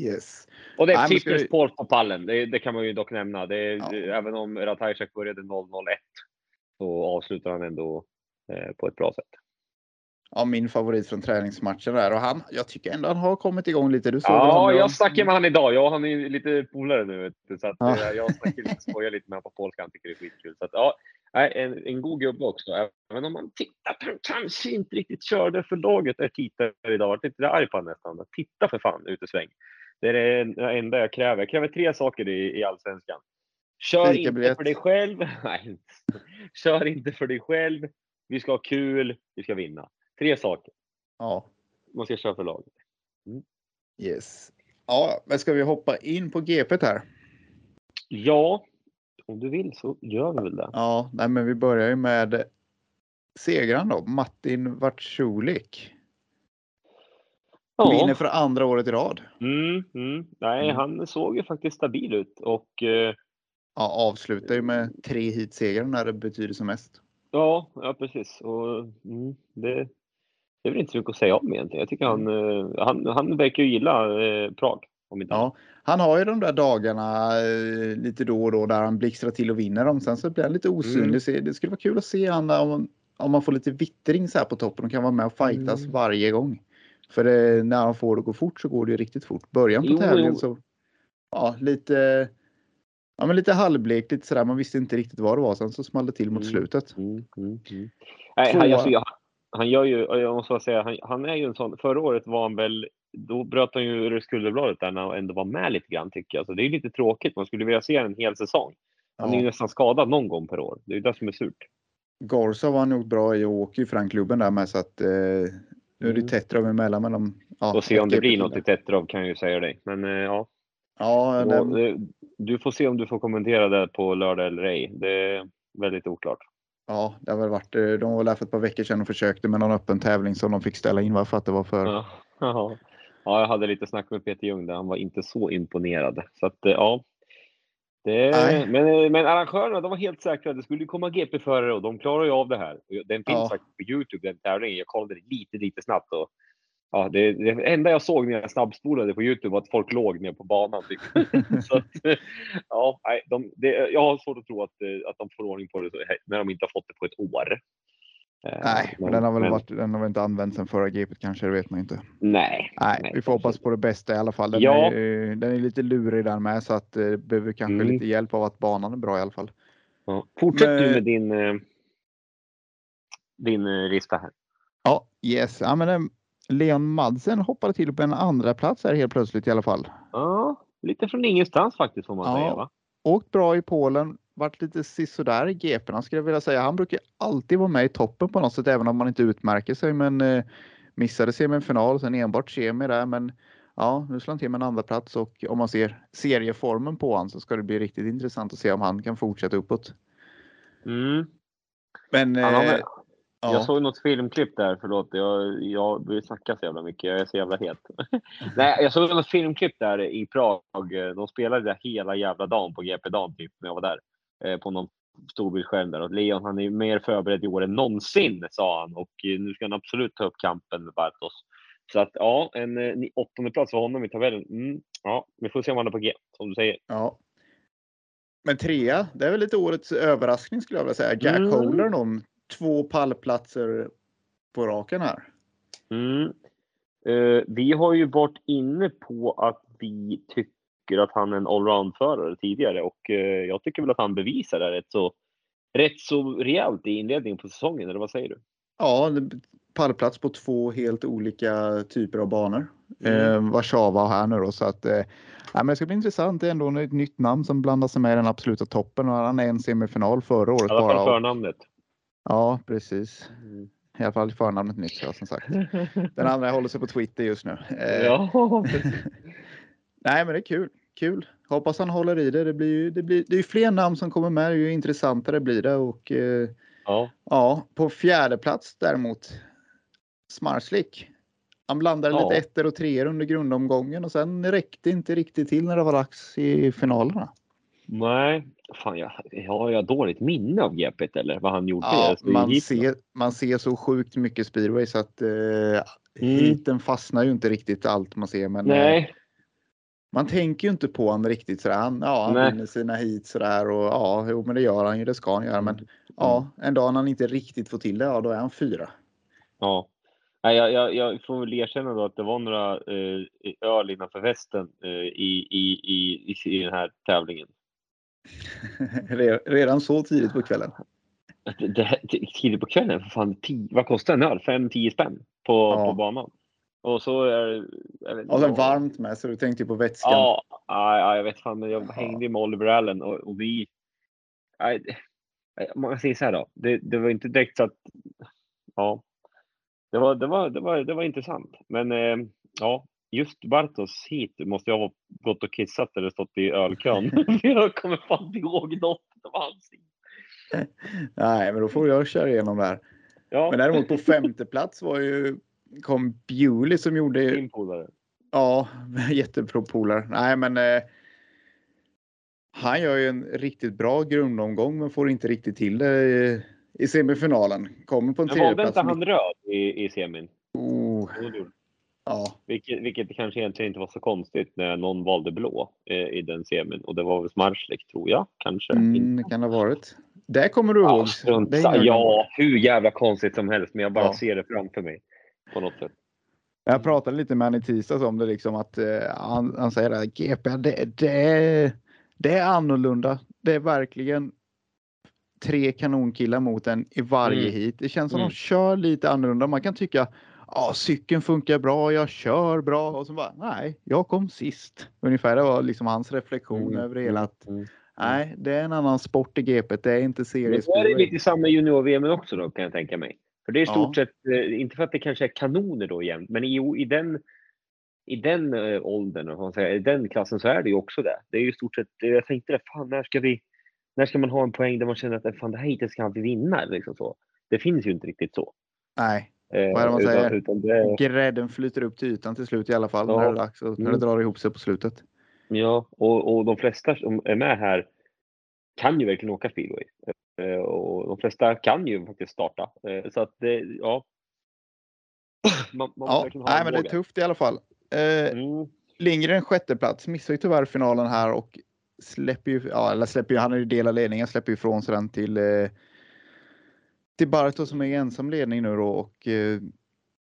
Yes. Och det är vi- Paul på pallen, det, det kan man ju dock nämna. Det är, Ja. Även om Ratajczak började 0-0-1 så avslutar han ändå eh, på ett bra sätt. Ja, min favorit från träningsmatchen där och han, jag tycker ändå han har kommit igång lite. Du såg Ja, honom? jag snackade med han idag. Jag han är lite polare nu. Så att, Ja. eh, jag snackar lite, skojar lite med honom på polska. Han tycker det är skitkul. Så att, ja, en, en god gubbe också. Även om man tittar på han kanske inte riktigt körde för laget. Jag tittar idag. Jag lite arg på honom nästan. Titta för fan ut i sväng. Det är det enda jag kräver. Jag kräver tre saker i, i allsvenskan. Kör inte Fikabiljett. för dig själv. <laughs> Nej, kör inte för dig själv. Vi ska ha kul. Vi ska vinna. Tre saker. Ja, Man ska köra för laget. yes. Ja, men ska vi hoppa in på GP här? Ja, om du vill så gör vi väl det. Ja, nej, men vi börjar ju med segraren då, Martin Vartjulik. Vinner för andra året i rad. Mm, mm. Nej, Mm. han såg ju faktiskt stabil ut och eh, Ja, avslutar ju med tre hitsegrar när det betyder som mest. ja, ja, precis. Och, mm, det, det är väl inte så mycket att säga om egentligen. Jag tycker han, eh, han, han verkar ju gilla eh, Prag. Om inte Ja, han har ju de där dagarna eh, lite då och då där han blixtrar till och vinner dem. Sen så blir han lite osynlig. Mm. Det skulle vara kul att se han om, om man får lite vittring så här på toppen och kan vara med och fightas Mm. varje gång. För det, när han får det gå fort så går det ju riktigt fort. Början på tävlingen så ja, lite Ja, men lite halvblekt, lite sådär. Man visste inte riktigt vad det var. Sen så small det till mot Mm. slutet. Mm, mm, mm. Nej, alltså, jag, han gör ju, jag måste bara säga, han, han är ju en sån, förra året var han väl, då bröt han ju ur skulderbladet där när han ändå var med lite grann tycker jag. Så det är lite tråkigt, man skulle vilja se en hel säsong. Han är ju Ja. nästan skadad någon gång per år. Det är ju det som är surt. Gorsa var gjort bra i och åker ju för den klubben där med så att eh, nu är det Mm. Tetrov emellan men de, ja, Och se om det blir något i. Tetrov kan jag ju säga dig. Men eh, ja, Ja, Och, den, eh, du får se om du får kommentera det på lördag eller ej. Det är väldigt oklart. Ja, det har väl varit, eh, de var där för ett par veckor sedan och försökte med någon öppen tävling som de fick ställa in varför att det var för Ja. Ja. ja, jag hade lite snack med Peter Ljung där. Han var inte så imponerad. Så att eh, ja. Det, men, eh, men arrangörerna de var helt säkra. Det skulle komma GP-förare och de klarar ju av det här. Den finns Ja. faktiskt på Youtube, den tävlingen. Jag kollade lite, lite snabbt. Och, ja, det, det enda jag såg när jag snabbspolade på Youtube var att folk låg nere på banan. Typ. <laughs> så att, <laughs> ja, nej, de, det, jag har svårt att tro att, eh, att de får ordning på det när de inte har fått det på ett år. Eh, Nej, men den har väl men- varit, den har väl inte använts sedan förra GP kanske, det vet man inte. Nej. Nej, vi får hoppas på det bästa i alla fall. Den, Ja. är, den är lite lurig den med så att eh, behöver kanske Mm. lite hjälp av att banan är bra i alla fall. Ja. Fortsätt Men- du med din, din lista här. Ja, yes. Ja, men, eh, Leon Madsen hoppade till på en andra plats här helt plötsligt i alla fall. Ja, lite från ingenstans faktiskt får man Ja. säga. Va? Åkt bra i Polen, varit lite sisådär i GP'na skulle jag vilja säga. Han brukar alltid vara med i toppen på något sätt även om man inte utmärker sig. Men eh, missade semifinal, sen enbart semi där. Men ja, nu slår han till med en andra plats och om man ser serieformen på honom så ska det bli riktigt intressant att se om han kan fortsätta uppåt. Mm. Men eh, väl- Jag Ja, såg något filmklipp där, förlåt. Jag, jag vill snacka så jävla mycket. Jag är så jävla het. <laughs> Nej, jag såg något filmklipp där i Prag. De spelade där hela jävla dagen på GP-dagen typ, när jag var där. Eh, på någon storbildsskärm där. Och Leon han är mer förberedd i år än någonsin, sa han. Och eh, nu ska han absolut ta upp kampen med Bartos. Så att ja, en eh, åttonde plats för honom i tabellen. Mm, ja, vi får se om han är på G, som du säger. ja. Men trea, det är väl lite årets överraskning skulle jag vilja säga. Jack Mm. Holernon, två pallplatser på raken här. Mm. Eh, vi har ju varit inne på att vi tycker att han är en allround-förare tidigare och eh, jag tycker väl att han bevisar det rätt så, rätt så rejält i inledningen på säsongen, eller vad säger du? Ja, pallplats på två helt olika typer av banor. Mm. Eh, Warszawa här nu då så att eh, men det ska bli intressant. Det är ändå ett nytt namn som blandar sig med i den absoluta toppen och han är en semifinal förra året I alla fall bara. förnamnet. Ja, precis. Mm. I alla fall förnamnet nytt ja, som sagt. Den andra håller sig på Twitter just nu. Eh, Ja, <laughs> precis. Nej, men det är kul. Kul. Hoppas han håller i det. Det blir ju det blir, det är ju fler namn som kommer med, ju intressantare blir det och eh, ja. ja, på fjärde plats däremot. Smarslik. Han blandade Ja. lite ettor och treor under grundomgången och sen räckte inte riktigt till när det var dags i finalerna. Nej, fan jag, har jag dåligt minne av GP eller vad han gjorde? Ja, Så i man, ser, man ser så sjukt mycket speedway så att eh, Mm. fastnar ju inte riktigt allt man ser. Men eh, man tänker ju inte på honom riktigt sådär. Han, ja, han Nej. vinner sina heat sådär och ja, jo, men det gör han ju. Det ska han göra. Men ja, en dag när han inte riktigt får till det, ja, då är han fyra. Ja. Nej, jag, jag, jag får väl erkänna då att det var några eh, öl innanför västen eh, i, i, i, i den här tävlingen. <laughs> Re- Redan så tidigt på kvällen. Det, det, tidigt på kvällen, för fan, tio, vad kostar en öl? 5-10 spänn på, Ja. på banan. Och så är det... inte Och sen vad- varmt med så du tänkte på vätskan. Ja, ja, ja, jag vet fan, men jag Ja. hängde med Oliver Allen och, och vi... Nej, man säger så här då, det, det var inte direkt så att... Ja, det var, det var, det var, det var intressant. Men eh, ja, just Bartos hit måste jag ha gått och kissat eller stått i ölkön. <laughs> <laughs> jag kommer fan inte ihåg något av hans. <laughs> Nej, men då får jag köra igenom det här. Ja, Men däremot på femte plats var ju kom Bewley som gjorde din polare. Ja, jättebra polare. Nej, men eh, han gör ju en riktigt bra grundomgång men får inte riktigt till det i, i semifinalen. Kommer på en Men tredjeplats. inte han röd i, i semin? Oh, ja, Vilket, vilket kanske egentligen inte var så konstigt när någon valde blå eh, i den semin. Och det var väl Smarslik tror jag, kanske. mm, det kan ha varit. Det kommer du Ja, ihåg. ingen- ja, hur jävla konstigt som helst, men jag bara Ja. ser det framför mig på något sätt. Jag pratade lite med honom i tisdags om det liksom att eh, han, han säger att GP det, det, är, det är annorlunda. Det är verkligen tre kanonkillar mot en i varje Mm. hit. Det känns som Mm. de kör lite annorlunda. Man kan tycka ja, cykeln funkar bra, jag kör bra och så bara nej, jag kom sist. Ungefär det var liksom hans reflektion Mm, över hela att mm. nej, det är en annan sport i GP. Det är inte är det seriespel. lite samma junior-VM också då, kan jag tänka mig. För det är i Ja. stort sett, eh, inte för att det kanske är kanoner då igen, men i, i den, i den eh, åldern, och i den klassen så är det ju också det. Det är ju i stort sett, eh, jag tänkte det, fan när ska vi, när ska man ha en poäng där man känner att fan det här heatet ska vi vinna? Liksom så. Det finns ju inte riktigt så. Nej, Eh, Vad är det man utan, säger? Utan det, grädden flyter upp till ytan till slut i alla fall Ja. när det är dags och när det Mm. drar ihop sig på slutet. Ja, och, och de flesta som är med här kan ju verkligen åka speedway. Eh, Och de flesta kan ju faktiskt starta. Eh, Så att det, ja. Man, man Ja, nej, men det är tufft i alla fall. Eh, Mm. Lindgren sjätte plats missar ju tyvärr finalen här och släpper ju, ja, eller släpper ju, han är ju del av ledningen, släpper ju ifrån sig den till eh, till Bartos som är i ensam ledning nu då och eh,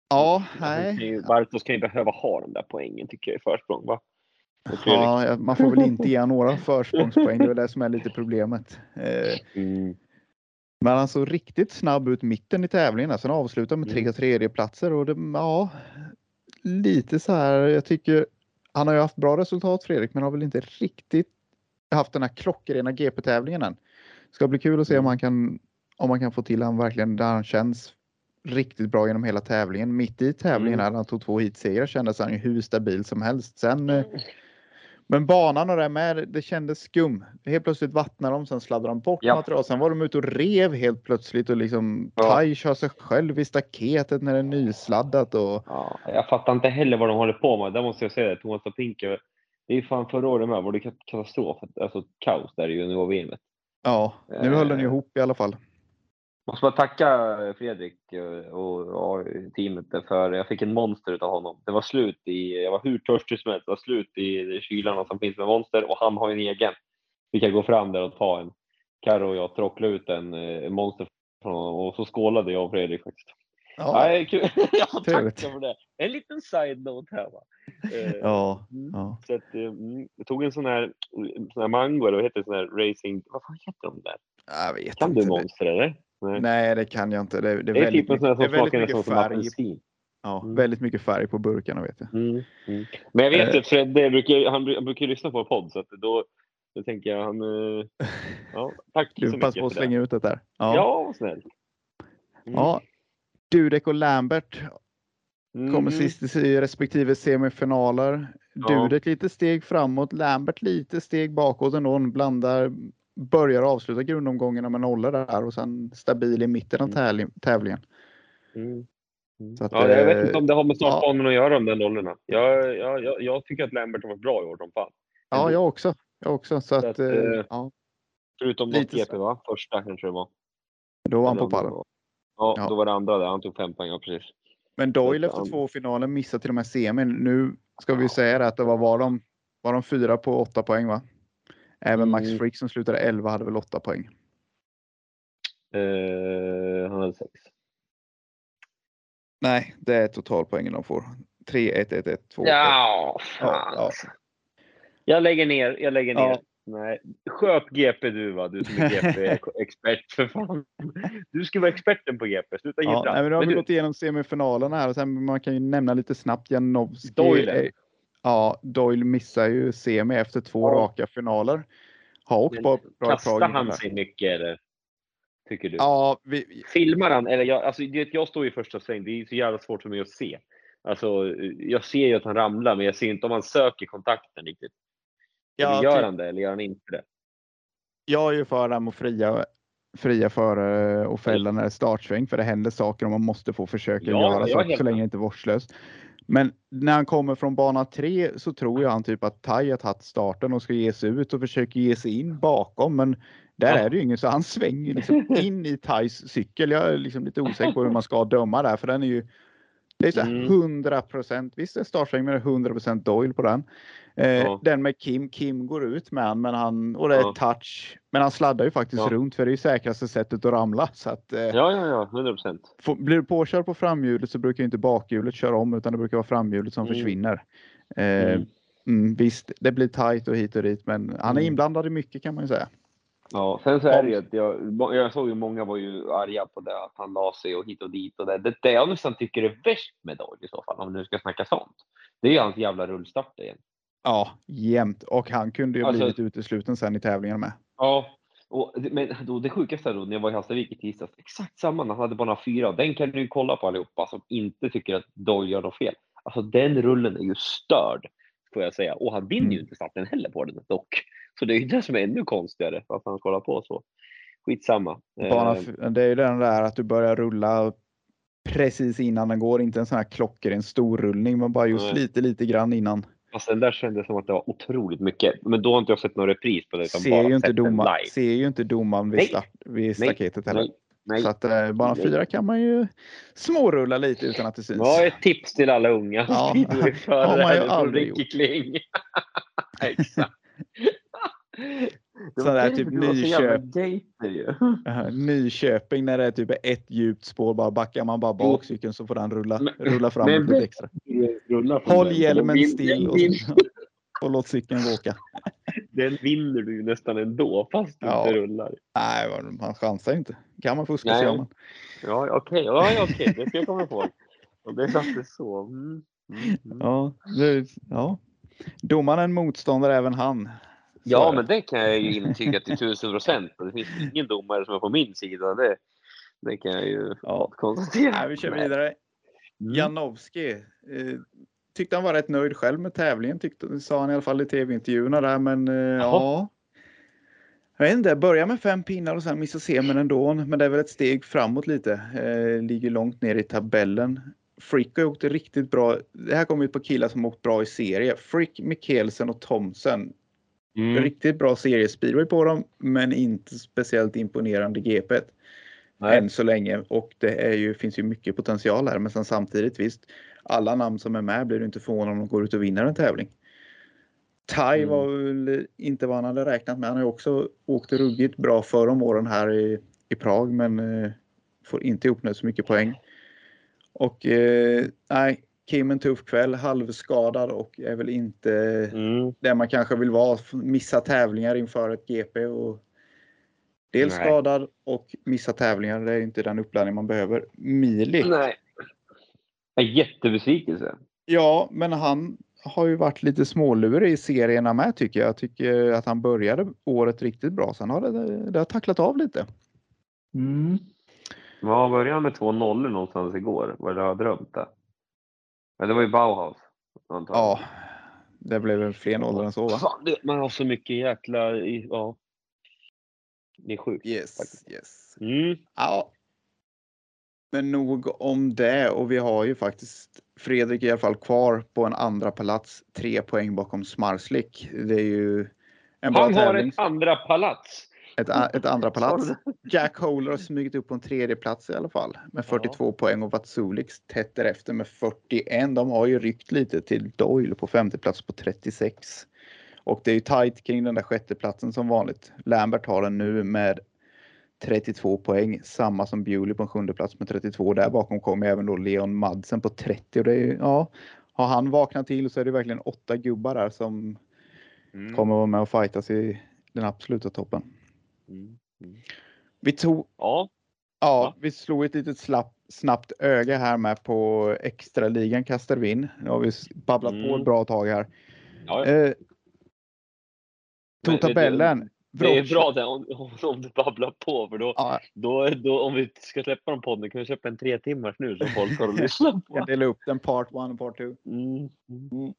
ja, Han kan nej. Bartos kan ju behöva ha de där poängen tycker jag i försprång. Va? Ja, man får väl inte ge några försprångspoäng, det är det som är lite problemet. Eh, Mm. Men han såg riktigt snabb ut mitten i tävlingen. Han avslutar med tre Mm. tredjeplatser och det, ja, lite så här. Jag tycker han har ju haft bra resultat Fredrik, men har väl inte riktigt haft den här klockrena GP-tävlingen än. Ska bli kul att se om Mm. man kan om man kan få till han verkligen där han känns riktigt bra genom hela tävlingen. Mitt i tävlingen Mm. när han tog två hitsegrar kändes han ju hur stabil som helst. Sen eh, Men banan och det med, det kändes skum. Helt plötsligt vattnade de, sen sladdade de bort Ja. material. Sen var de ute och rev helt plötsligt och liksom Ja. Taj kör sig själv i staketet när det är nysladdat och Ja, jag fattar inte heller vad de håller på med. Där måste jag säga det. Thomas Tapinke. Det är ju fan förra året med. Var det kat- katastrof? Alltså kaos där i junior-VM. ja, nu höll den Eh. ihop i alla fall. Måste bara tacka Fredrik eh, och, och teamet för jag fick en monster utav honom. Det var slut i, jag var hur törstig som helst, det var slut i kylarna som finns med monster och han har en egen. Vi kan gå fram där och ta en. Karo och jag tråcklade ut en, eh, en monster från honom och så skålade jag och Fredrik faktiskt. Ja, Ja, kul. <laughs> ja, tack för det. En liten side-note här va. Eh, ja, mm. ja. Så att, eh, mm, jag tog en sån här, sån här mango, eller vad heter det, sån här racing, vad fan heter de där? Jag vet Kan inte. du Det- monster eller? Nej. Nej, det kan jag inte. Det, det är, Det är väldigt, typ en sån som smakar nästan apelsin. Ja, Mm. väldigt mycket färg på burkarna vet jag. Mm, mm. Men jag vet Eh. att Fredde brukar, han, han brukar lyssna på en podd så att då, då tänker jag han... eh, Ja, tack Du så mycket på att det. slänga ut det där. Ja, Ja. vad snäll. Mm. ja. Dudek och Lambert kommer Mm. sist i respektive semifinaler. Ja. Dudek lite steg framåt, Lambert lite steg bakåt ändå. Blandar, börjar och avslutar grundomgångarna med nollor där och sen stabil i mitten av Mm. tävling, tävlingen. Mm. Mm. Att, ja, jag vet eh, inte om det har med ja. startbanan att göra, de där nollorna. Jag, jag, jag, jag tycker att Lambert har varit bra i år som fan. Ja, jag också. Jag också. Så Så att, att, eh, eh, ja, Förutom något. GP va? Första kanske det var. då var han på pallen. Ja, Ja. då var det andra där. Han tog fem poäng, ja precis. Men Doyle efter två finaler missade till och med semin. Nu ska vi Ja. säga det att det var, var, de, var de fyra på åtta poäng va? Även Max Mm. Frick som slutade 11 hade väl åtta poäng. Eh, han hade sex. Nej, det är totalpoängen de får. 3, 1, 1, 1, 2. Ja, Ja, fan. ja. alltså. Jag lägger ner. Jag lägger ner. Ja. Nej. Sköt GP du va, du som är <laughs> GP-expert för fan. Du ska vara experten på GP. Sluta Ja, jiddra. nej, men då har Men vi du, gått igenom semifinalerna här och sen man kan ju nämna lite snabbt Janowski. Doyle. Ja, Doyle missar ju semi efter två Ja. raka finaler. Har åkt bra, kastar han sig mycket eller? Tycker du? Ja, vi, Filmar han? Eller jag, alltså, jag står i första sväng. Det är så jävla svårt för mig att se. Alltså, jag ser ju att han ramlar, men jag ser inte om han söker kontakten riktigt. ja, gör typ, han det eller gör han inte det? jag är ju för med att fria, fria före och fälla när det är startsväng för det händer saker och man måste få försöka Ja, göra saker så länge det inte är vårdslöst. Men när han kommer från bana 3 så tror jag han typ att Tai har tagit starten och ska ge sig ut och försöker ge sig in bakom. Men där Ja. är det ju ingen så han svänger liksom <laughs> in i Thais cykel. Jag är liksom lite osäker på hur man ska döma där för den är ju det är så här Mm. 100 procent. Visst är startsväng men det är 100 procent Doyle på den. Eh, Ja. Den med Kim, Kim går ut med han, men han och det är Ja. touch. Men han sladdar ju faktiskt Ja. runt för det är ju säkraste sättet att ramla. Så att, eh, Ja, ja, ja. 100 procent. blir du påkörd på framhjulet så brukar ju inte bakhjulet köra om utan det brukar vara framhjulet som Mm. försvinner. Eh, Mm. mm, visst, det blir tight och hit och dit, men han är Mm. inblandad i mycket kan man ju säga. Ja, sen så är det ju att jag, jag såg ju många var ju arga på det, att han la sig och hit och dit och det. Det, det jag nästan tycker är värst med Doyle i så fall, om nu ska snacka sånt, det är ju hans jävla rullstart igen. Ja, jämt. Och han kunde ju Alltså- blivit utesluten sen i tävlingen med. Ja. Och, men då, det sjukaste då, när jag var i Hallstavik i tisdags, exakt samma han hade bana fyra, den kan du ju kolla på allihopa som inte tycker att Doyle gör något fel. Alltså den rullen är ju störd, får jag säga. Och han vinner ju Mm. inte starten heller på den dock. Så det är ju det som är ännu konstigare, varför han kollar på så. Skitsamma. Bana, Eh, det är ju den där att du börjar rulla precis innan den går, inte en sån här klockren storrullning, men bara just Nej. lite, lite grann innan. Fast den där kändes som att det var otroligt mycket. Men då har inte jag sett någon repris på det. Utan Ser bara ju, inte live. ser ju inte domaren vid, start, vid staketet heller. Nej. Så att eh, bana Nej. fyra kan man ju smårulla lite utan att det syns. Vad är ett tips till alla unga Ja. <laughs> <laughs> Har man ju speedwayförare från aldrig Ricky Kling? <laughs> Exakt. Det Så var där därför typ du var så jävla Nyköp- gator ju. <laughs> Uh, Nyköping när det är typ ett djupt spår, bara backar man bara bak cykeln så får den rulla, Men- rulla fram men- lite extra. Rulla Håll den. hjälmen Den still och, <laughs> och låt cykeln åka. den vinner du ju nästan ändå fast du Ja. inte rullar. Nej, man chansar inte. Kan man fuska så Nej. gör man. Ja, okej. Ja, ja, okej. Det ska jag komma ihåg. Och det är faktiskt så. Mm. Mm. Mm. Ja, det, ja. Domaren motståndare även han. Ja, men det kan jag ju intyga till <laughs> tusen procent. Det finns ingen domare som är på min sida. Det, det kan jag ju Ja. konstatera. Nej, vi kör vidare. Mm. Janowski. Eh, tyckte han var rätt nöjd själv med tävlingen, tyckte, sa han i alla fall i tv-intervjuerna där. Men eh, ja, jag vet inte, börja med fem pinnar och sen missa semin ändå. Men det är väl ett steg framåt lite. Eh, ligger långt ner i tabellen. Frick har åkt riktigt bra. Det här kommer ett par killar som åkt bra i serie. Frick, Mikkelsen och Thomsen. Mm. Riktigt bra seriespeedway på dem, men inte speciellt imponerande GP. Nej. Än så länge. Och det är ju, finns ju mycket potential här. Men sen samtidigt visst, alla namn som är med blir du inte förvånad om de går ut och vinner en tävling. Tai Mm. var väl inte vad han hade räknat med. Han har ju också åkt ruggigt bra för om åren här i, i Prag men eh, får inte ihop så mycket poäng. Och eh, nej, Kim en tuff kväll, halvskadad och är väl inte Mm. där man kanske vill vara. Missa tävlingar inför ett GP och dels Nej. skadad och missa tävlingar. Det är inte den uppladdning man behöver. Mili. Nej. En jättebesvikelse. Ja, men han har ju varit lite smålurig i serierna med tycker jag. Jag tycker att han började året riktigt bra. Sen har det, det har tacklat av lite. Ja, började han med två nollor någonstans igår? Var det jag har drömt det? Men det var ju Bauhaus. antagligen. Ja, det blev väl fler nollor än så va? Fan, det, man har så mycket jäkla... i- Ja. Det är sjukt. Yes, faktiskt. yes. Mm. Ja. Men nog om det och vi har ju faktiskt Fredrik i alla fall kvar på en andra plats. Tre poäng bakom Smarslik. Det är ju en bra Han har tävling. ett andra palats. Ett, ett andra plats. <laughs> Jack Holer har smugit upp på en tredje plats i alla fall med 42 poäng och Vatsulix tätt därefter med 41. De har ju ryckt lite till Doyle på femte plats på 36. Och det är ju tajt kring den där sjätteplatsen som vanligt. Lambert har den nu med 32 poäng, samma som Bewley på en sjunde plats med 32. Där bakom kommer även då Leon Madsen på 30 och det är ju, ja, har han vaknat till så är det verkligen åtta gubbar där som Mm. kommer vara med och fightas i den absoluta toppen. Mm. Mm. Vi tog Ja. Ja, vi slog ett litet slapp, snabbt öga här med på extraligan kastar vi in. Nu har vi babblat på Mm. ett bra tag här. ja. Eh, Men tog tabellen. Det är Wroclaw- bra det, om, om- du babblar på för då, Ja, då, då om vi ska släppa den podden kan vi släppa en tre timmars nu så folk har att <laughs> lyssna på. jag delar upp den part 1 och part 2. Mm. Mm.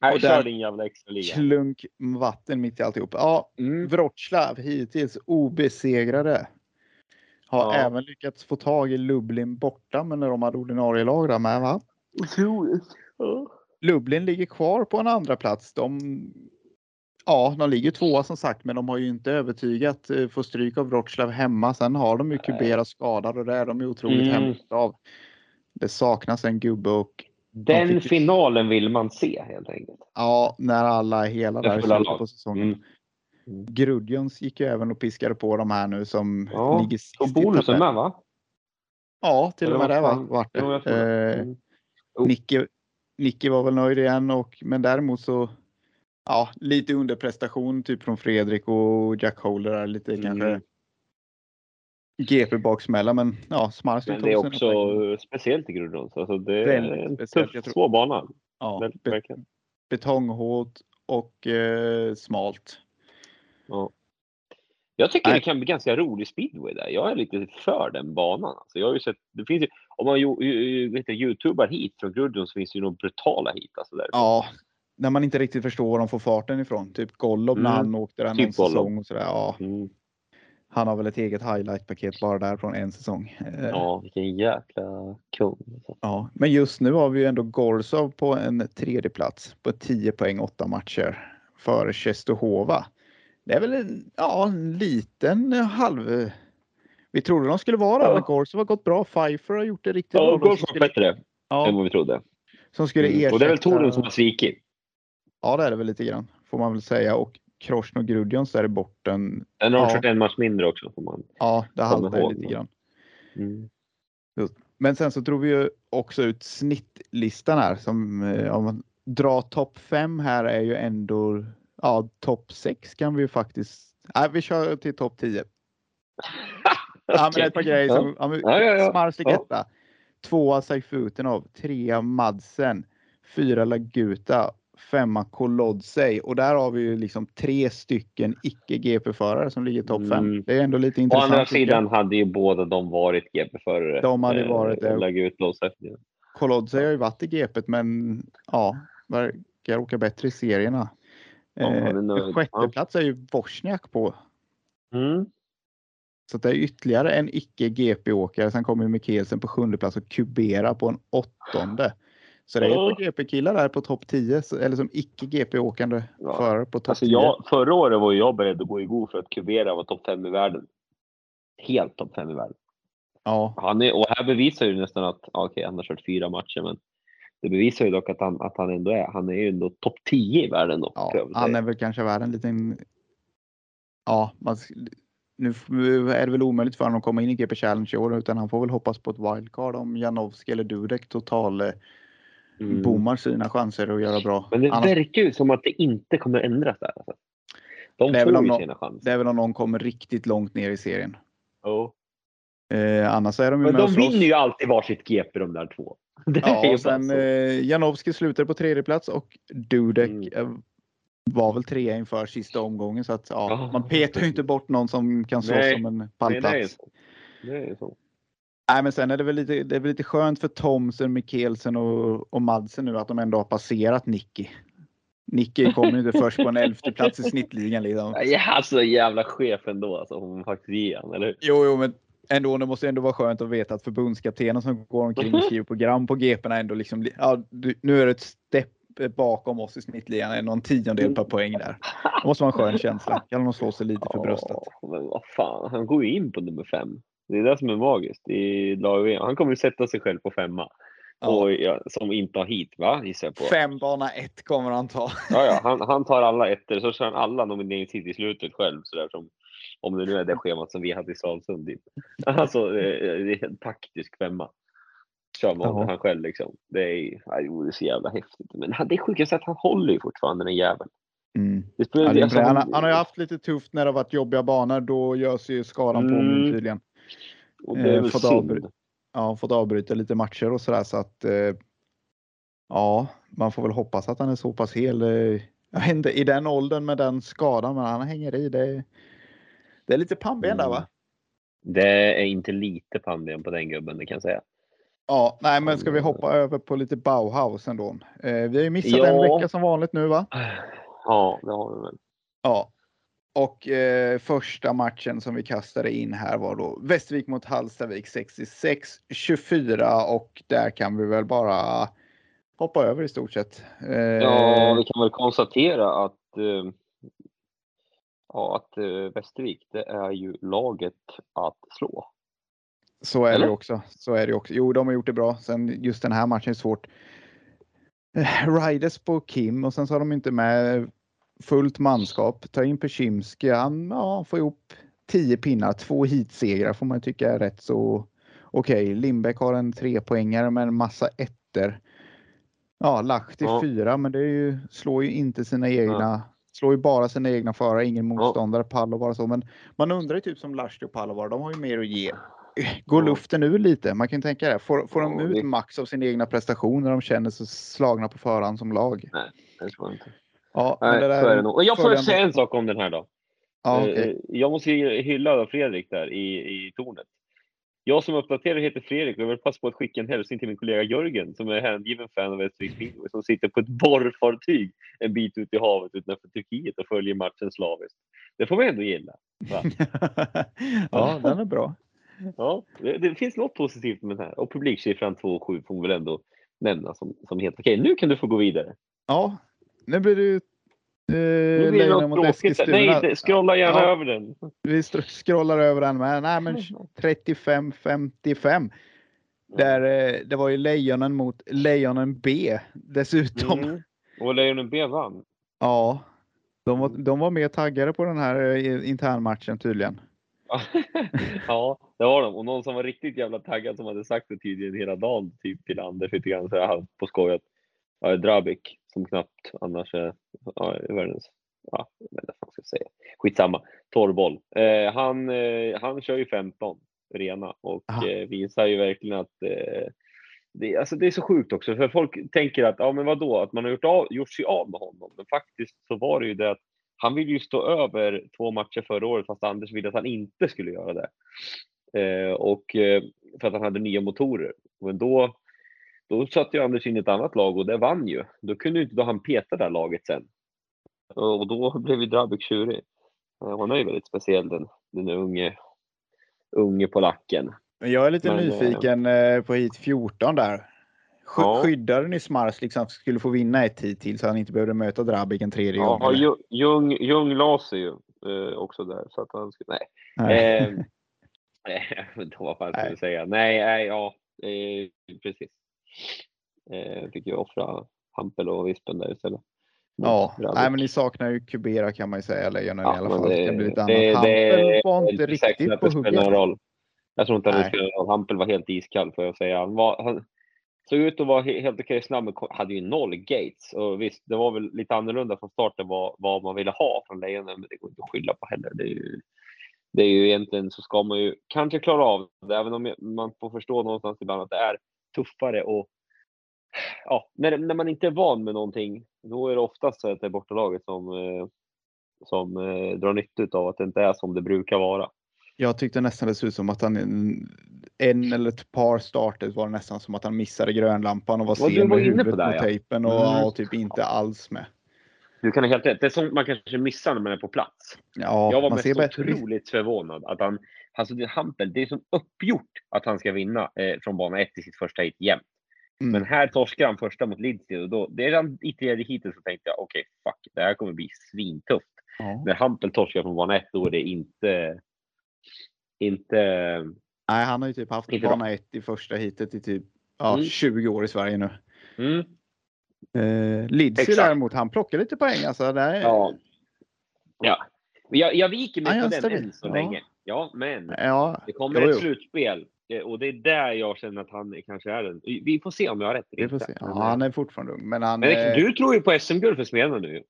Nej, Och kör din jävla extra liga. Klunk vatten mitt i alltihop. Ja, Mm. Wroclaw hittills obesegrade. Har Ja. även lyckats få tag i Lublin borta men när de hade ordinarie lag där med va? Otroligt. Ja. Lublin ligger kvar på en andra plats. De, ja, de ligger tvåa som sagt, men de har ju inte övertygat. eh, Får stryk av Wroclaw hemma. Sen har de ju Kubera skadad och det är de ju otroligt Mm. hämtade av. Det saknas en gubbe och Den fick finalen vill man se helt enkelt. ja, när alla är hela där slutet på säsongen. Mm. Grudjons gick ju även och piskade på de här nu som Ja, ligger sist Och bonusen med va? Ja, till och med det vad va? fan? vart det. Tror det. Eh, Mm. Oh. Nicky, Nicky var väl nöjd igen och men däremot så ja, lite underprestation typ från Fredrik och Jack Holder lite Mm. kanske GP baksmälla men ja, Smarslik Men det är också speciellt i Grudrons. Alltså det är en speciellt, tuff, svår bana. ja, be, Verkligen. betonghårt och eh, smalt. Ja. Jag tycker Nej. det kan bli ganska rolig speedway där. Jag är lite för den banan. Alltså jag har ju sett, det finns ju, om man ju, ju, vet du, youtubar hit från Grudron så finns det ju nog brutala hit. Alltså där. Ja, när man inte riktigt förstår var de får farten ifrån. Typ Gollob när Mm, han åkte där typ någon säsong och sådär. Ja, Mm. Han har väl ett eget highlight-paket bara där från en säsong. Eh, Ja, vilken jäkla kung. Alltså. Ja, men just nu har vi ju ändå Gorsov på en tredje plats på 10 poäng, 8 matcher före Czestochowa. Det är väl en, ja, en liten halv... Vi trodde de skulle vara där, Ja. men Gorsov har gått bra. Pfeiffer har gjort det riktigt Ja, bra. Var skulle, bättre än ja, vad vi trodde. som skulle Mm. ersätta... Och det är väl Torun som har svikit. Ja, det är det väl lite grann, får man väl säga. Och Krosno Grudjons där i borten. Den har Ja. kört en match mindre också. Får man. Ja, det haltar lite grann. Mm. Men sen så drog vi ju också ut snittlistan här som eh, om man drar topp 5 här är ju ändå ja, topp 6 kan vi ju faktiskt. Nej, vi kör till topp 10. <laughs> Ja, men ett par grejer som ja, Ja, ja, ja. Smarslik Ja. Tvåa Saifutinov, trea Madsen, fyra Laguta, femma Kolodzej och där har vi ju liksom tre stycken icke GP-förare som ligger topp 5. Mm. Det är ändå lite Å intressant. andra tycker jag. sidan hade ju båda de varit GP-förare. De hade varit det. Lägga ut. Kolodze har ju varit i GPet men ja, verkar åka bättre i serierna. Eh, nöjd. sjätte plats är ju Wozniak på. Mm. Så det är ytterligare en icke GP-åkare. Sen kommer ju Mikkelsen på sjunde plats och Kubera på en åttonde. Så det är ett par GP-killar där på topp 10, så- eller som icke GP-åkande Ja. förare på topp Alltså 10. jag, förra året var jag beredd att gå i god för att Kubera var topp fem i världen. Helt topp fem i världen. Ja, Han är, och här bevisar ju nästan att, okej han har kört fyra matcher men det bevisar ju dock att han, att han ändå är, han är ju ändå topp 10 i världen då. ja han är väl kanske värd en liten... Ja, man, nu är det väl omöjligt för honom att komma in i GP Challenge i år utan han får väl hoppas på ett wildcard om Janowski eller Dudek total eh, Mm. bommar sina chanser att göra bra. Men det Annars, verkar ju som att det inte kommer ändras där. Alltså. De Det är väl om ju nå- sina chanser. det är väl om någon kommer riktigt långt ner i serien. Jo. Eh, annars är de ju Men med de vinner ju alltid varsitt GP de där två. <laughs> Det Ja, och sen eh, Janowski slutade på tredje plats och Dudek Mm. eh, var väl trea inför sista omgången så att ja, Ja. man petar ju inte bort någon som kan slåss Nej, om en Nej, pallplats. det är så. Det är så. Nej, men sen är det väl lite, det är väl lite skönt för Thomsen, Mikkelsen och, och Madsen nu att de ändå har passerat Nicky. Nicky kommer ju inte <laughs> först på en elfte plats i snittligan liksom. Ja, alltså jävla chef ändå alltså, om man faktiskt ger han, eller hur? Jo, jo, men ändå, det måste ändå vara skönt att veta att förbundskaptenen som går omkring och skriver program på GPna ändå liksom, ja, du, nu är det ett stepp bakom oss i snittligan, är någon tiondel per poäng där. Det måste vara en skön känsla. Kan de slå sig lite för bröstet. Ja, men vad fan, han går ju in på nummer fem. Det är det som är magiskt i lag Han kommer sätta sig själv på femma. Ja. Och, ja, som inte har hit, va? Gissar jag på. Fem bana ett kommer han ta. <laughs> Ja, ja, han, han tar alla ettor, så kör han alla nomineringshit i slutet själv. Så där, som, om det nu är det schemat som vi hade i Stralsund. Typ. <laughs> Alltså, det är är en taktisk femma. Kör man Ja. han själv liksom. Det är, jo, det är så jävla häftigt. Men han- det är sjukast att han håller ju fortfarande den jäveln. Mm. Spelar, Ja, är alltså, han, har- han har ju haft lite tufft när det har varit jobbiga banor. Då görs ju skadan på Mm. mm. tydligen. Eh, fått avbry- Ja, fått avbryta lite matcher och sådär så att eh, ja, man får väl hoppas att han är så pass hel. Eh, jag vet inte, i den åldern med den skadan, men han hänger i. Det, det är lite pannben där va? Mm. Det är inte lite pannben på den gubben, det kan jag säga. Ja, nej, men ska vi hoppa över på lite Bauhaus ändå? Eh, vi har ju missat Ja. en vecka som vanligt nu va? Ja, det har vi väl. Ja. Och eh, första matchen som vi kastade in här var då Västervik mot Hallstavik 66-24 och där kan vi väl bara hoppa över i stort sett. Eh, Ja, vi kan väl konstatera att, eh, ja, att eh, Västervik, det är ju laget att slå. Så är det Eller? också. Så är det också. Jo, de har gjort det bra. Sen just den här matchen är svårt. Eh, Riders på Kim och sen så har de inte med fullt manskap. Ta in Persimski. Han ja, får ihop 10 pinnar. Två heatsegrar får man tycka är rätt så okej. Lindbäck har en trepoängare med en massa ettor. Ja, Lahti Ja. fyra, men det ju, slår ju inte sina egna. Slår ju bara sina egna förare, ingen motståndare. Pallo bara så. Men man undrar ju typ som Lahti och Pallo de har ju mer att ge. Går Ja. luften ur lite? Man kan ju tänka det. Får, får de Ja, ut max av sina egna prestationer när de känner sig slagna på förhand som lag? Det tror jag inte. Ja, Nej, det där så är det nog. Och jag får följande- säga en sak om den här då. Ja, Eh, eh, Jag måste hylla Fredrik där i, i tornet. Jag som uppdaterar heter Fredrik och jag vill passa på att skicka en hälsning till min kollega Jörgen som är hängiven fan av Västervik Speedway som sitter på ett borrfartyg en bit ut i havet utanför Turkiet och följer matchen slaviskt. Det får man ändå gilla. <laughs> Ja, den är bra. Ja, det, det finns något positivt med den här. Och publiksiffran 2,7 får man väl ändå nämna som, som helt okej. Nu kan du få gå vidare. Ja, nu blir det ju Nu eh, blir det något tråkigt. Nej, scrolla gärna Ja. över den. Vi scrollar över den med. Nej, men 35-55. Där, eh, det var ju Lejonen mot Lejonen B dessutom. Mm. Och Lejonen B vann. Ja, de var, de var mer taggade på den här eh, internmatchen tydligen. <laughs> ja, det var de. Och någon som var riktigt jävla taggad som hade sagt det tydligen hela dagen typ till Anders lite grann så halvt på skoj att Drabik som knappt annars är ja, är världens, ja, jag vet inte vad ska säga. Skitsamma. Torrboll. Eh, han, eh, han kör ju 15 rena och eh, visar ju verkligen att eh, det, alltså det är så sjukt också för folk tänker att ja men vadå att man har gjort, av, gjort sig av med honom men faktiskt så var det ju det att han ville ju stå över två matcher förra året fast Anders ville att han inte skulle göra det. Eh, och eh, för att han hade nya motorer. Men då, då satte ju Anders in ett annat lag och det vann ju. Då kunde ju inte då han peta det här laget sen. Och då blev ju Drabic tjurig. Han är ju väldigt speciell den, den unge, unge polacken. Men jag är lite Men, eh, nyfiken eh, på hit 14 där. Sk- Ja. Skyddade ni Smars liksom skulle få vinna ett hit till så han inte behövde möta Drabic en tredje gång? Ja, eller? Ju- Ljung, Ljung la sig ju eh, också där. Så att han skulle, nej. Nej. <laughs> Eh, <laughs> då vad fan jag säga? Nej, nej, ja, eh, precis. Eh, fick ju offra Hampel och Vispen där istället. Ja, nej, men ni saknar ju Kubera kan man ju säga, Lejonen Ja, i alla fall. Det, det- kan bli lite det- Hampel var inte riktigt på hugget. roll. Jag tror inte att det spelar någon roll. Hampel var helt iskall får jag säga. Han, var, han såg ut att vara he- helt okej snabb, men hade ju noll gates. Och visst, det var väl lite annorlunda från starten vad, vad man ville ha från Lejonen, men det går inte att skylla på heller. Det är ju, det är ju egentligen så ska man ju kanske klara av det, även om man får förstå någonstans ibland att det är tuffare och ja, när, när man inte är van med någonting, då är det oftast så att det är bortalaget som, eh, som eh, drar nytta av att det inte är som det brukar vara. Jag tyckte nästan det såg ut som att han en eller ett par starter var det nästan som att han missade grönlampan och var Ja, sen med huvudet det, på ja. tejpen och, Mm. och typ inte alls med. Du kan ha helt rätt. Det är sånt man kanske missar när man är på plats. Ja, jag var mest bättre otroligt förvånad att han, alltså det, Hampel, det är som uppgjort att han ska vinna eh, från bana 1 i sitt första hit jämt. Mm. Men här torskar han första mot Lindsey och då, det är redan i tredje heatet så tänkte jag okej, fuck, det här kommer bli svintufft. Ja. När Hampel torskar från bana 1 då är det inte, inte, Nej, han har ju typ haft bana 1 i första hitet i typ ja, Mm. 20 år i Sverige nu. mm, Eh, Lidsey däremot, han plockar lite poäng alltså. Där, ja. Ja, jag, jag viker mig Ja, på den än så länge. Ja, men ja, Det kommer Jo, ett slutspel eh, och det är där jag känner att han kanske är den. Vi får se om jag har rätt. vi får se. Ja, han är fortfarande ung. Men han, men eh, du tror ju på SM-guld för Smedjan nu.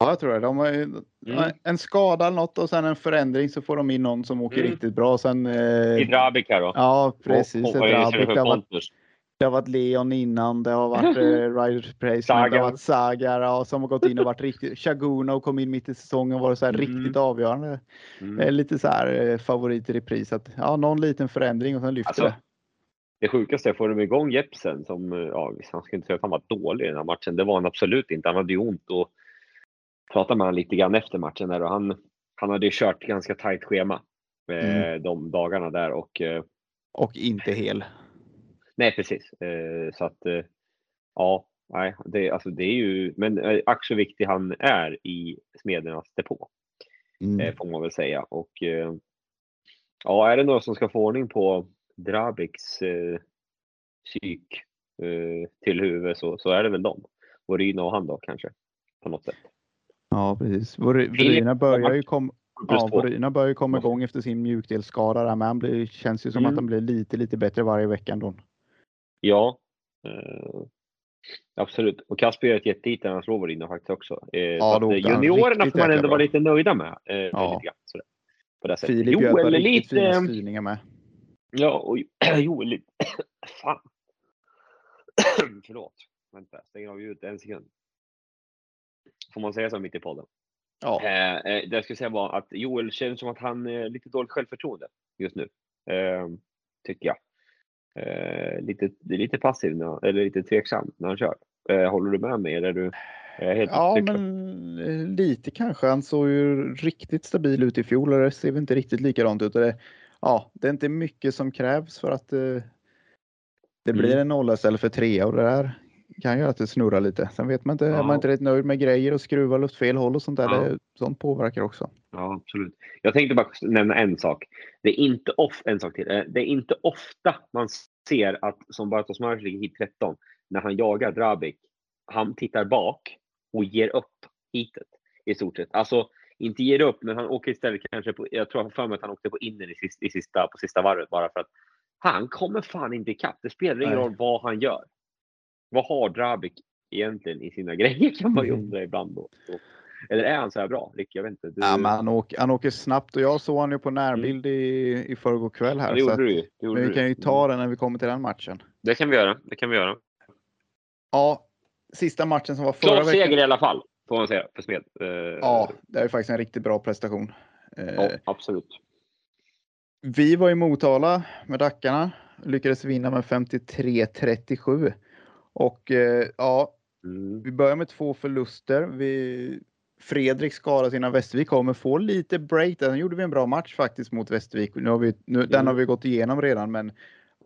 ja, jag tror det. De har ju, Mm. En skada eller något och sen en förändring så får de in någon som åker Mm. riktigt bra. Sen, I eh, Drabic här då. ja, precis. Och, ett och, vad är det har varit Leon innan, det har varit eh, <laughs> Ryder Placement, det har varit Sagar som har gått in och varit riktigt. Shaguna kom in mitt i säsongen och varit så här Mm. riktigt avgörande. Mm. Eh, lite så här eh, favorit i repris. Att, ja, någon liten förändring och sen lyfter Alltså, det. Det sjukaste får de igång Jepsen som, eh, ja, han ska inte säga att han var dålig i den här matchen. Det var han absolut inte. Han hade ju ont och pratade med honom lite grann efter matchen där och han, han hade ju kört ganska tajt schema eh, Mm. de dagarna där och eh, Och inte hel. Nej, precis. Eh, så att eh, ja, nej, det, alltså, det är ju, men eh, ack så viktig han är i Smedernas depå, Mm. får man väl säga. Och ja, är det några som ska få ordning på Drabiks eh, psyk eh, till huvud så, så är det väl dem. Voryna och han då kanske, på något sätt. Ja, precis. Vor- Voryna börjar ju komma Ja. Voryna börjar ju komma igång efter sin mjukdelsskada där, men han blir, känns ju som Mm. att han blir lite, lite bättre varje vecka ändå. Ja, eh, absolut. Och Kasper gör ett jättehit när han slår Voryna faktiskt också. Eh, Ja, då att, eh, juniorerna får man ändå vara lite nöjda med. Eh, Ja. lite grann. På det sättet. Filip Joel är riktigt fina lite... styrningar med. Ja, och <clears throat> Joel lite... <clears throat> Fan. <clears throat> Förlåt. Vänta, stänger av ljudet en sekund. Får man säga så mitt i podden? Ja, Eh, eh, det jag skulle säga var att Joel känns som att han är lite dåligt självförtroende just nu. Eh, tycker jag. Eh, lite, är lite passiv, när, eller lite tveksam när han kör. Eh, håller du med mig? Eller är du är helt ja men eh, lite kanske. Han såg ju riktigt stabil ut i fjol och det ser inte riktigt likadant ut. Det, ja, det är inte mycket som krävs för att eh, det blir Mm. en nolla istället för trea och det där kan göra att det snurrar lite. Sen vet man inte, är Ja. man inte rätt nöjd med grejer och skruvar åt fel håll och sånt där. Ja. Det, sånt påverkar också. Ja, absolut. Jag tänkte bara nämna en sak. Det är inte, off, en sak till. Eh, Det är inte ofta man ser att, som Bartosz Mark ligger hit 13, när han jagar Drabic, han tittar bak och ger upp hitet i stort sett. Alltså, inte ger upp, men han åker istället kanske på, jag tror för mig att han åkte på innen i sista, i sista, på sista varvet bara för att han kommer fan inte ikapp. Det spelar ingen Nej. roll vad han gör. Vad har Drabic egentligen i sina <laughs> grejer kan man ju Mm. undra ibland då. Eller är han så här bra? Rick, jag vet inte. Du, Ja, men han, åker, han åker snabbt och jag såg han ju på närbild i, i förrgår kväll här. Mm. Det så gjorde att, du ju. Det gjorde vi du. kan ju ta den när vi kommer till den matchen. Det kan vi göra. Det kan vi göra. Ja, sista matchen som var förra Klar veckan. seger i alla fall, får man säga, för Smed. Eh, Ja, det är faktiskt en riktigt bra prestation. Eh, ja, absolut. Vi var i Motala med Dackarna. Lyckades vinna med 53-37. Och eh, ja, Mm. vi börjar med två förluster. Vi, Fredrik skadar sina Västervik kommer få lite break. där. Sen gjorde vi en bra match faktiskt mot Västervik. Nu har vi, nu, Den Mm. har vi gått igenom redan, men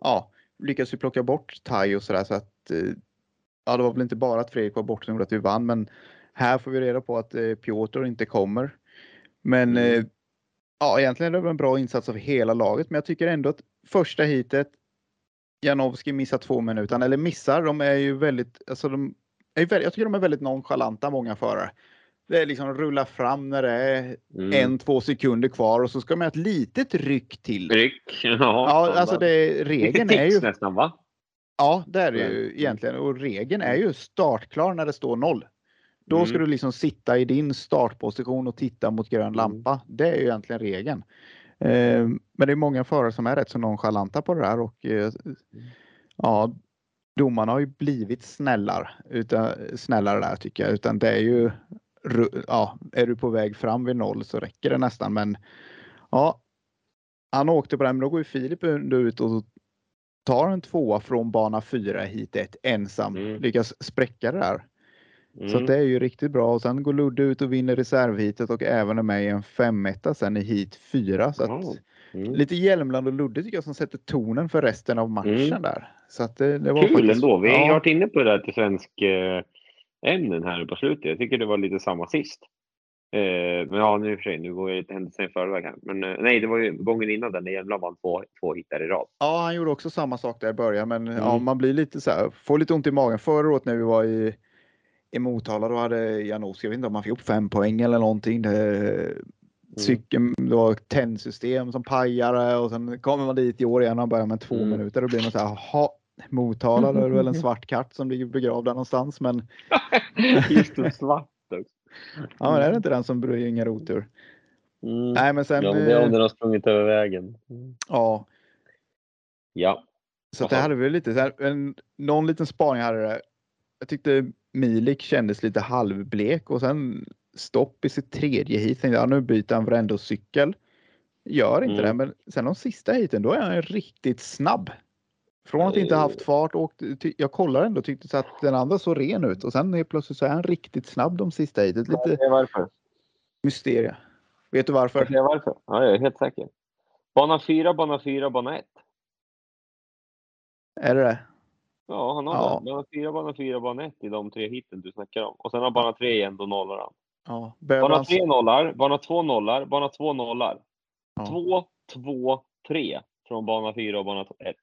ja, lyckas vi plocka bort Tai och sådär så att eh, ja, det var väl inte bara att Fredrik var borta som gjorde att vi vann, men här får vi reda på att eh, Piotr inte kommer. Men Mm. eh, ja, egentligen är det väl en bra insats av hela laget, men jag tycker ändå att första hitet Janowski missar två minuter, eller missar, de är ju väldigt, alltså de är väldigt, jag tycker de är väldigt nonchalanta många förare. Det är liksom rulla fram när det är Mm. en, två sekunder kvar och så ska man ha ett litet ryck till. Ryck. <laughs> Ja, Ja, alltså det, regeln är ju, nästan va? ja det är det ju Mm. egentligen och regeln är ju startklar när det står noll. Då Mm. ska du liksom sitta i din startposition och titta mot grön Mm. lampa. Det är ju egentligen regeln. Eh, men det är många förare som är rätt så nonchalanta på det där och eh, ja, domarna har ju blivit snällare, utan, snällare där tycker jag. Utan det är ju, ja, är du på väg fram vid noll så räcker det nästan. Men ja, han åkte på den, men då går ju Filip ut och tar en tvåa från bana fyra hit ett ensam. Mm. Lyckas spräcka det där. Så Mm. att det är ju riktigt bra. Och sen går Ludde ut och vinner reservhitet och även är med i en femetta sen i hit fyra. Så att. Mm. Lite Hjälmland och Ludde tycker jag som sätter tonen för resten av matchen Mm. där. Så att det, det var Kul faktiskt, ändå. Vi har ja, varit inne på det där till svensk eh, ämnen här på slutet. Jag tycker det var lite samma sist. Eh, men ja, nu för sig, nu går jag lite händelsen i förväg här. Men eh, nej, det var ju gången innan där när Jämtland vann två, två hit där i rad. ja, han gjorde också samma sak där i början. Men ja, Mm. man blir lite så här, får lite ont i magen. Förra året när vi var i, i Motala då hade Janowski, jag vet inte om han fick upp fem poäng eller någonting. Det, Cykeln, det var tändsystem som pajade och sen kommer man dit i år igen och börjar med två Mm. minuter. Då blir man så här, Motala, då är det väl en <laughs> svart katt som ligger begravd där någonstans. Men <laughs> Just det, svart också. ja, men är det inte den som bringar otur? Mm. Nej, men sen, Ja, det är om eh, den har sprungit över vägen. Mm. ja, Ja. Så det hade vi lite så här, en, någon liten spaning hade det. Jag tyckte Milik kändes lite halvblek och sen stopp i sitt tredje hit. Tänkte, ja, nu byter han ändå cykel. Gör inte Mm. det, men sen de sista hiten då är han riktigt snabb. Från att inte Eh. haft fart och jag kollar ändå tyckte så att den andra såg ren ut och sen helt plötsligt så är han riktigt snabb de sista hitet. Lite Vet varför? mysteria. Vet du varför? Jag varför? Ja, jag är helt säker. Bana 4, bana 4, bana 1. Är det det? Ja, han har Ja. det. Bana 4, bana 4, bana 1 i de tre hiten du snackar om. Och sen har bana 3 igen, då nollar han. Ja. Bana han, 3 nollar, bana 2 nollar, bana 2 nollar. Ja. 2, 2, 3 från bana 4 och bana 1.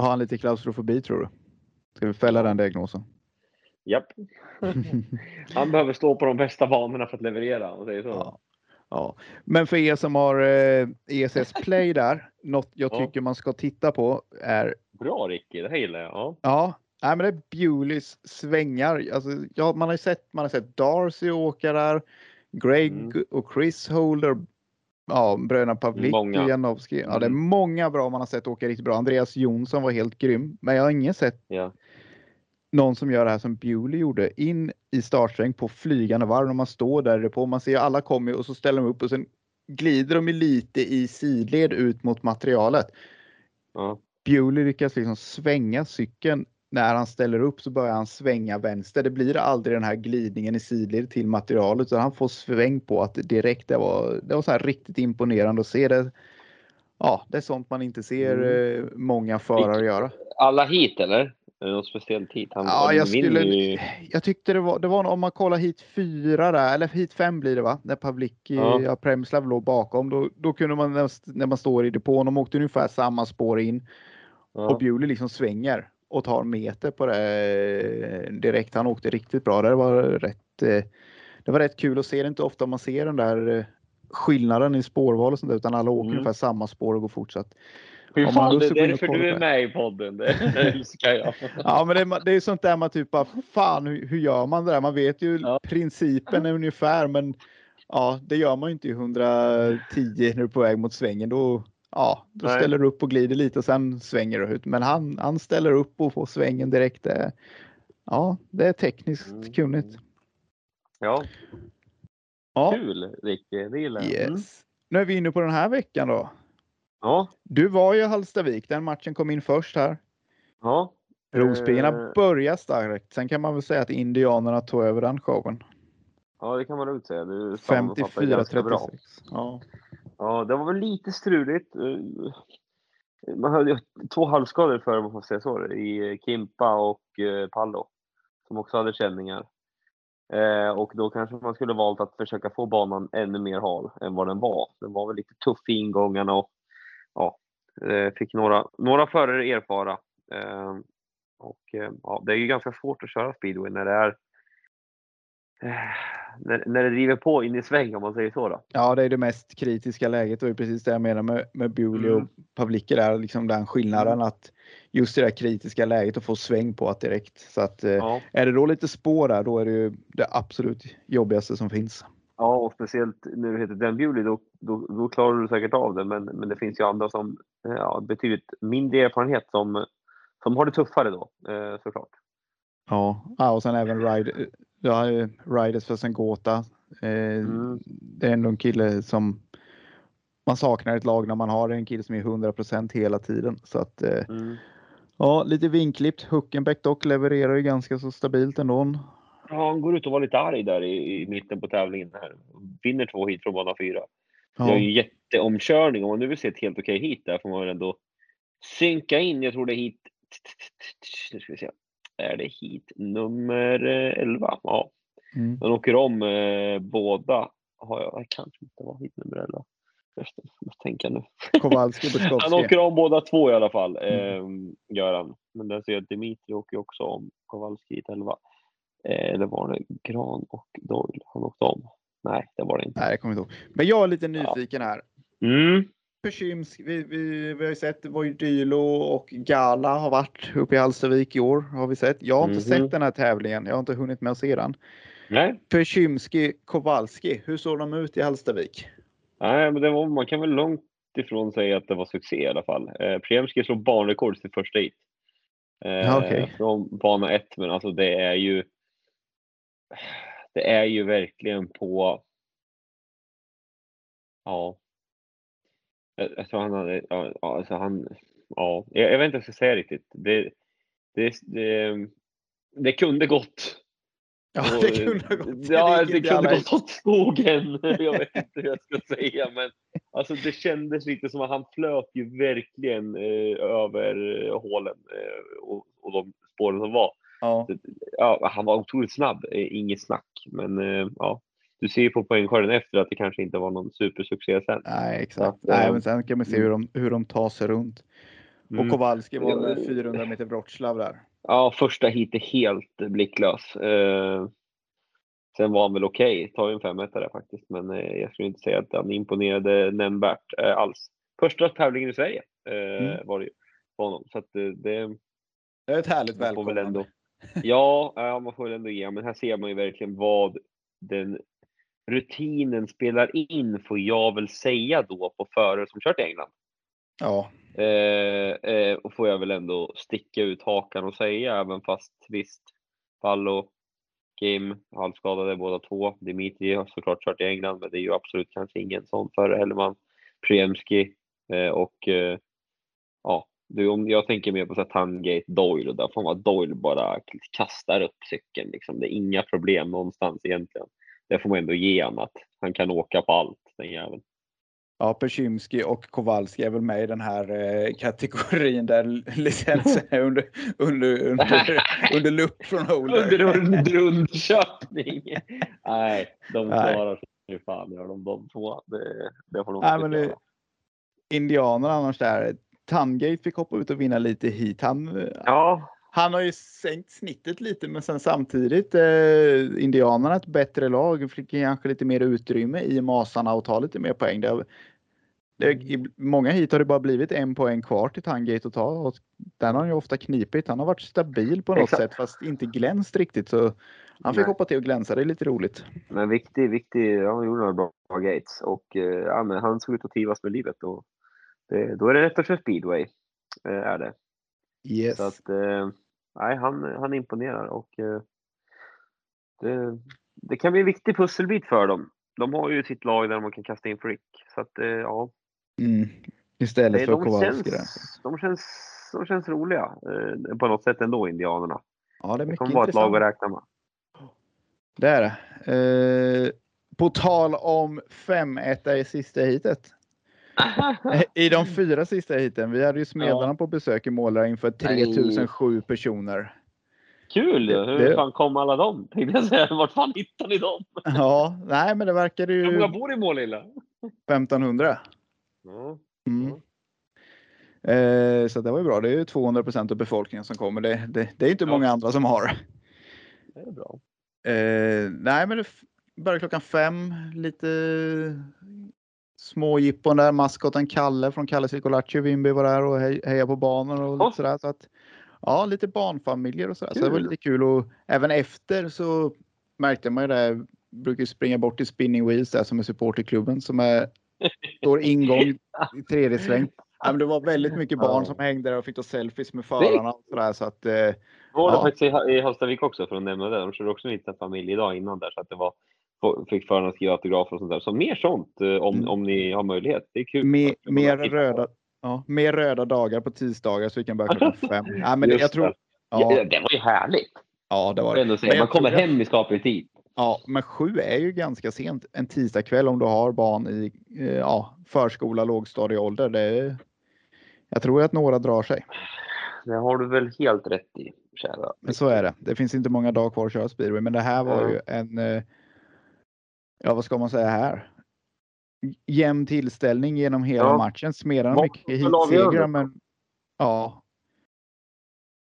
Har han lite klaustrofobi tror du? Ska vi fälla den diagnosen? Japp. <laughs> Han behöver stå på de bästa banorna för att leverera, om säger så. Ja. Ja, men för er som har eh, ESS Play <laughs> där, något jag Ja. tycker man ska titta på är, Bra Ricky, det här gillar jag. Ja. ja, nej, men det är Bewleys svängar. Alltså, ja, man har sett, man har sett Darcy åka där, Greg Mm. och Chris Holder, ja, bröderna Pavlik Janowski. Ja, det är Mm. många bra man har sett åka riktigt bra. Andreas Jonsson var helt grym, men jag har ingen sett ja. någon som gör det här som Bewley gjorde. In i startsträng på flygande varv när man står där på. Man ser alla kommer och så ställer de upp och sen glider de lite i sidled ut mot materialet. ja. Bewley lyckas liksom svänga cykeln. När han ställer upp så börjar han svänga vänster. Det blir aldrig den här glidningen i sidled till materialet utan han får sväng på att direkt det var, det var så här riktigt imponerande att se det. Ja, det är sånt man inte ser Mm. eh, många förare göra. Alla hit eller? Något speciellt hit? Han, Ja, jag skulle, ju- jag tyckte det var, det var om man kollar hit fyra där, eller hit fem blir det va? När Pavlik, Ja. ja. Premslav låg bakom, då, då kunde man när, man står i depån, de åkte ungefär samma spår in och Ja. Bewley liksom svänger och tar meter på det eh, direkt. Han åkte riktigt bra. Det var rätt, eh, det var rätt kul att se. Det är inte ofta man ser den där eh, skillnaden i spårval och sånt där, utan alla åker Mm. ungefär samma spår och går fortsatt. Fy fan, det är därför du är med i podden. Det älskar jag. <laughs> Ja, men det, är- det är sånt där man typ bara, fan hur, hur gör man det där? Man vet ju Ja. principen är ungefär, men ja, det gör man ju inte i 110 när du är på väg mot svängen. Då, ja, då Nej. ställer du upp och glider lite och sen svänger du ut. Men han, han ställer upp och får svängen direkt. Det, ja, det är tekniskt Mm. kunnigt. Ja, Ja, kul Ricky. Det gillar jag. Mm. yes. Nu är vi inne på den här veckan då. Ja, Du var ju i Hallstavik, den matchen kom in först här. ja. Rospiggarna Eh. börjar starkt. Sen kan man väl säga att Indianerna tog över den showen. Ja, det kan man lugnt säga. Du sammanfattar ganska bra. 54-36. Ja. Ja, det var väl lite struligt. Eh, man hade ju två halvskador för om man får säga så, i Kimpa och eh, Pallo. Som också hade känningar. Eh, och då kanske man skulle valt att försöka få banan ännu mer hal än vad den var. Den var väl lite tuff i ingångarna och ja, fick några, några förare erfara. Och ja, det är ju ganska svårt att köra speedway när det är när, när det driver på in i sväng om man säger så. Då. ja, det är det mest kritiska läget och det är precis det jag menar med, med Bewley Mm. och Pavlicki där, liksom den skillnaden att just det där kritiska läget att få sväng på att direkt. Så att eh, Ja. är det då lite spår där, då är det ju det absolut jobbigaste som finns. Ja, och speciellt när du heter Dan Bewley, då, då, då klarar du säkert av det. Men, men det finns ju andra som eh, ja, betydligt mindre erfarenhet som, som har det tuffare då, eh, såklart. Ja, ja och sen även Ride, jag har ju Riders för Sengota. Eh, Mm. Det är ändå en kille som man saknar ett lag när man har en kille som är 100% hela tiden. Så att eh, Mm. ja, lite vinklippt. Huckenbeck dock levererar ju ganska så stabilt ändå. Ja, han går ut och var lite arg där i, i mitten på tävlingen. Här. Vinner två hit från bana fyra. Det är ju jätteomkörning. Om man nu vill se ett helt okej hit där får man väl ändå synka in. Jag tror det är hit... Nu ska vi se. Är det hit nummer eh, 11? Ja, mm. Han åker om eh, båda. Har jag, kanske inte var hit nummer 11. Förresten, jag måste tänka nu. Kowalski <laughs> Han åker om båda två i alla fall, Mm. eh, gör han. Men där ser jag att Dimitri åker också om Kowalski hit 11. Eh, eller var det Gran och Doyle han åkte om? Nej, det var det inte. Nej, jag kommer inte ihåg. Men jag är lite nyfiken här. Mm. Persimsk, vi, vi, vi har ju sett Vojdylo och Gala har varit uppe i Hallstavik i år. Har vi sett. Jag har inte Mhm. sett den här tävlingen. Jag har inte hunnit med att se den. Nej, Persymski, Kowalski, hur såg de ut i Hallstavik? Nej men det var, man kan väl långt ifrån säga att det var succé i alla fall. Eh, Priemski slog banrekord till första hit. Eh, okej. Från bana ett, men alltså det är ju det är ju verkligen på ja jag, tror han hade, ja, alltså han, ja, jag, jag vet inte vad jag ska säga riktigt. Det, det, det, det kunde gått. Ja, det kunde ha gått. Ja, det kunde gått åt skogen. <laughs> Jag vet inte hur jag ska säga, men alltså det kändes lite som att han flöt ju verkligen eh, över eh, hålen eh, och, och de spåren som var. Ja. Ja, han var otroligt snabb, eh, inget snack, men eh, ja, du ser ju på poängskörden efter att det kanske inte var någon supersuccé sen. Nej, exakt. Ja, Nej, ja. men sen kan man se hur de, hur de tar sig runt. Mm. Och Kowalski var Ja. väl 400 meter Wroclaw där. Ja, första hit är helt blicklös. Eh, sen var han väl okej, tar ju en femmetare faktiskt, men eh, jag skulle inte säga att han imponerade nämnvärt eh, alls. Första tävlingen i Sverige eh, Mm. var det ju på honom, så att eh, det Det är ett härligt välkomnande. ändå. Ja, ja, man får väl ändå ge, men här ser man ju verkligen vad den rutinen spelar in, får jag väl säga då på förare som kört i England. Ja, Eh, eh, och får jag väl ändå sticka ut hakan och säga, även fast visst, Pallo, Kim, halvskadade båda två. Dimitri har såklart kört i England, men det är ju absolut kanske ingen sån förare heller. Man. Priemski eh, och eh, ja, du, om jag tänker mer på så här Tangate, Doyle, där får man Doyle bara kastar upp cykeln. Liksom. Det är inga problem någonstans egentligen. Det får man ändå ge honom att han kan åka på allt, den jäveln. ja Persymski och Kowalski är väl med i den här eh, kategorin där licensen är under, under, under, under lupp från Holder. Under under undersökning. Nej, de klarar sig ju fan gör de de två. Det, det får de Nej, men det-. Indianerna annars där. Tangate fick hoppa ut och vinna lite hit. Han, Ja, han har ju sänkt snittet lite men sen samtidigt eh, Indianerna ett bättre lag. Fick kanske lite mer utrymme i masarna och ta lite mer poäng. Det, har- det, I många hit har det bara blivit en poäng kvar till Tangate att ta. Och den har han ju ofta knipit. Han har varit stabil på något Exakt. sätt fast inte glänst riktigt. Så han fick Nej. hoppa till och glänsa. Det är lite roligt. men viktig, viktig. Ja, han gjorde några bra, gates och eh, ja, han såg ut att trivas med livet och det, då är det rätt att köra speedway. Eh, är det. Yes. Så att, eh, nej, han, han imponerar och eh, det, det kan bli en viktig pusselbit för dem. De har ju sitt lag där man kan kasta in Frick. Så att, eh, ja, Mm. Istället för de, Kowalski känns, de känns som känns roliga på något sätt ändå, Indianerna. Ja, det är Det kommer vara ett lag att räkna med. Det är det. Eh, på tal om 5-1 i sista heatet. I de fyra sista heaten. Vi hade ju Smedlarna Ja. på besök i Målare inför 3007 personer. Kul! Hur det- fan kom alla dem? <laughs> Tänkte jag säga. Vart fan hittade ni dem? Ja, nej, men det verkade Hur ju många bor i Målilla? 1500. Ja. Mm. Eh, så det var ju bra. Det är ju 200 procent av befolkningen som kommer. Det, det, det är inte Ja. många andra som har. Det är bra. Eh, nej, men det börjar klockan fem. Lite små jippon där. Maskoten Kalle från Kalle Circolacci i Vimby var där och hej, heja på banor och lite sådär. Så att, ja, lite barnfamiljer och sådär. Så det var Kul. lite kul och även efter så märkte man ju det. Brukar springa bort till Spinning Wheels där som är supporterklubben som är står ingång <laughs> i tredje sväng. Ja, men det var väldigt mycket barn som hängde där och fick ta selfies med förarna och sådär. Så att, eh, Var det Ja. faktiskt i, i Hallstavik också för att nämna det. De körde också en liten familj idag innan där så att det var fick förarna skriva autografer och sånt där. Så mer sånt eh, om, Mm. om ni har möjlighet. Det är kul. mer, Att mer, röda, ja, mer röda dagar på tisdagar så vi kan börja klockan fem. Ja, men Just jag tror, det. Ja. ja, det var ju härligt. ja, det var det. säga. Men jag Man kommer tror- hem i skaplig tid. Ja, men sju är ju ganska sent en tisdagkväll om du har barn i eh, ja, förskola, lågstadieålder. Det är, jag tror att några drar sig. Det har du väl helt rätt i, kära. Men så är det. Det finns inte många dagar kvar att köra speedway, men det här var Ja. ju en, eh, ja vad ska man säga här? Jämn tillställning genom hela Ja. matchen. Vad mycket heatsegrar, men ja.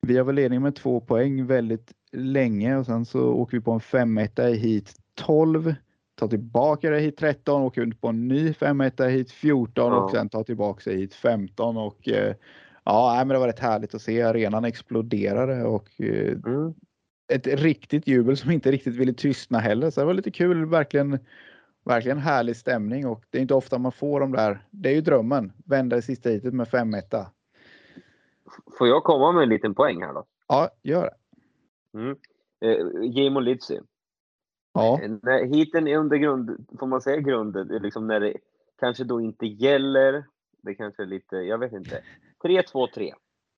Vi har väl ledning med två poäng väldigt länge och sen så åker vi på en 5-1 i hit 12. Tar tillbaka det hit 13, åker ut på en ny 5-1 i hit 14 Ja. och sen tar tillbaka det hit 15 och eh, ja, men det var rätt härligt att se arenan exploderade och eh, Mm. Ett riktigt jubel som inte riktigt ville tystna heller. Så det var lite kul, verkligen, verkligen härlig stämning och det är inte ofta man får de där. Det är ju drömmen, vända i sista heatet med 5-1. Får jag komma med en liten poäng här då? Ja, gör det. Mm. Eh, Jamo Lidsi. Ja, När heaten är under grund, får man säga grunden, liksom när det kanske då inte gäller. Det kanske är lite, jag vet inte. 3-2-3.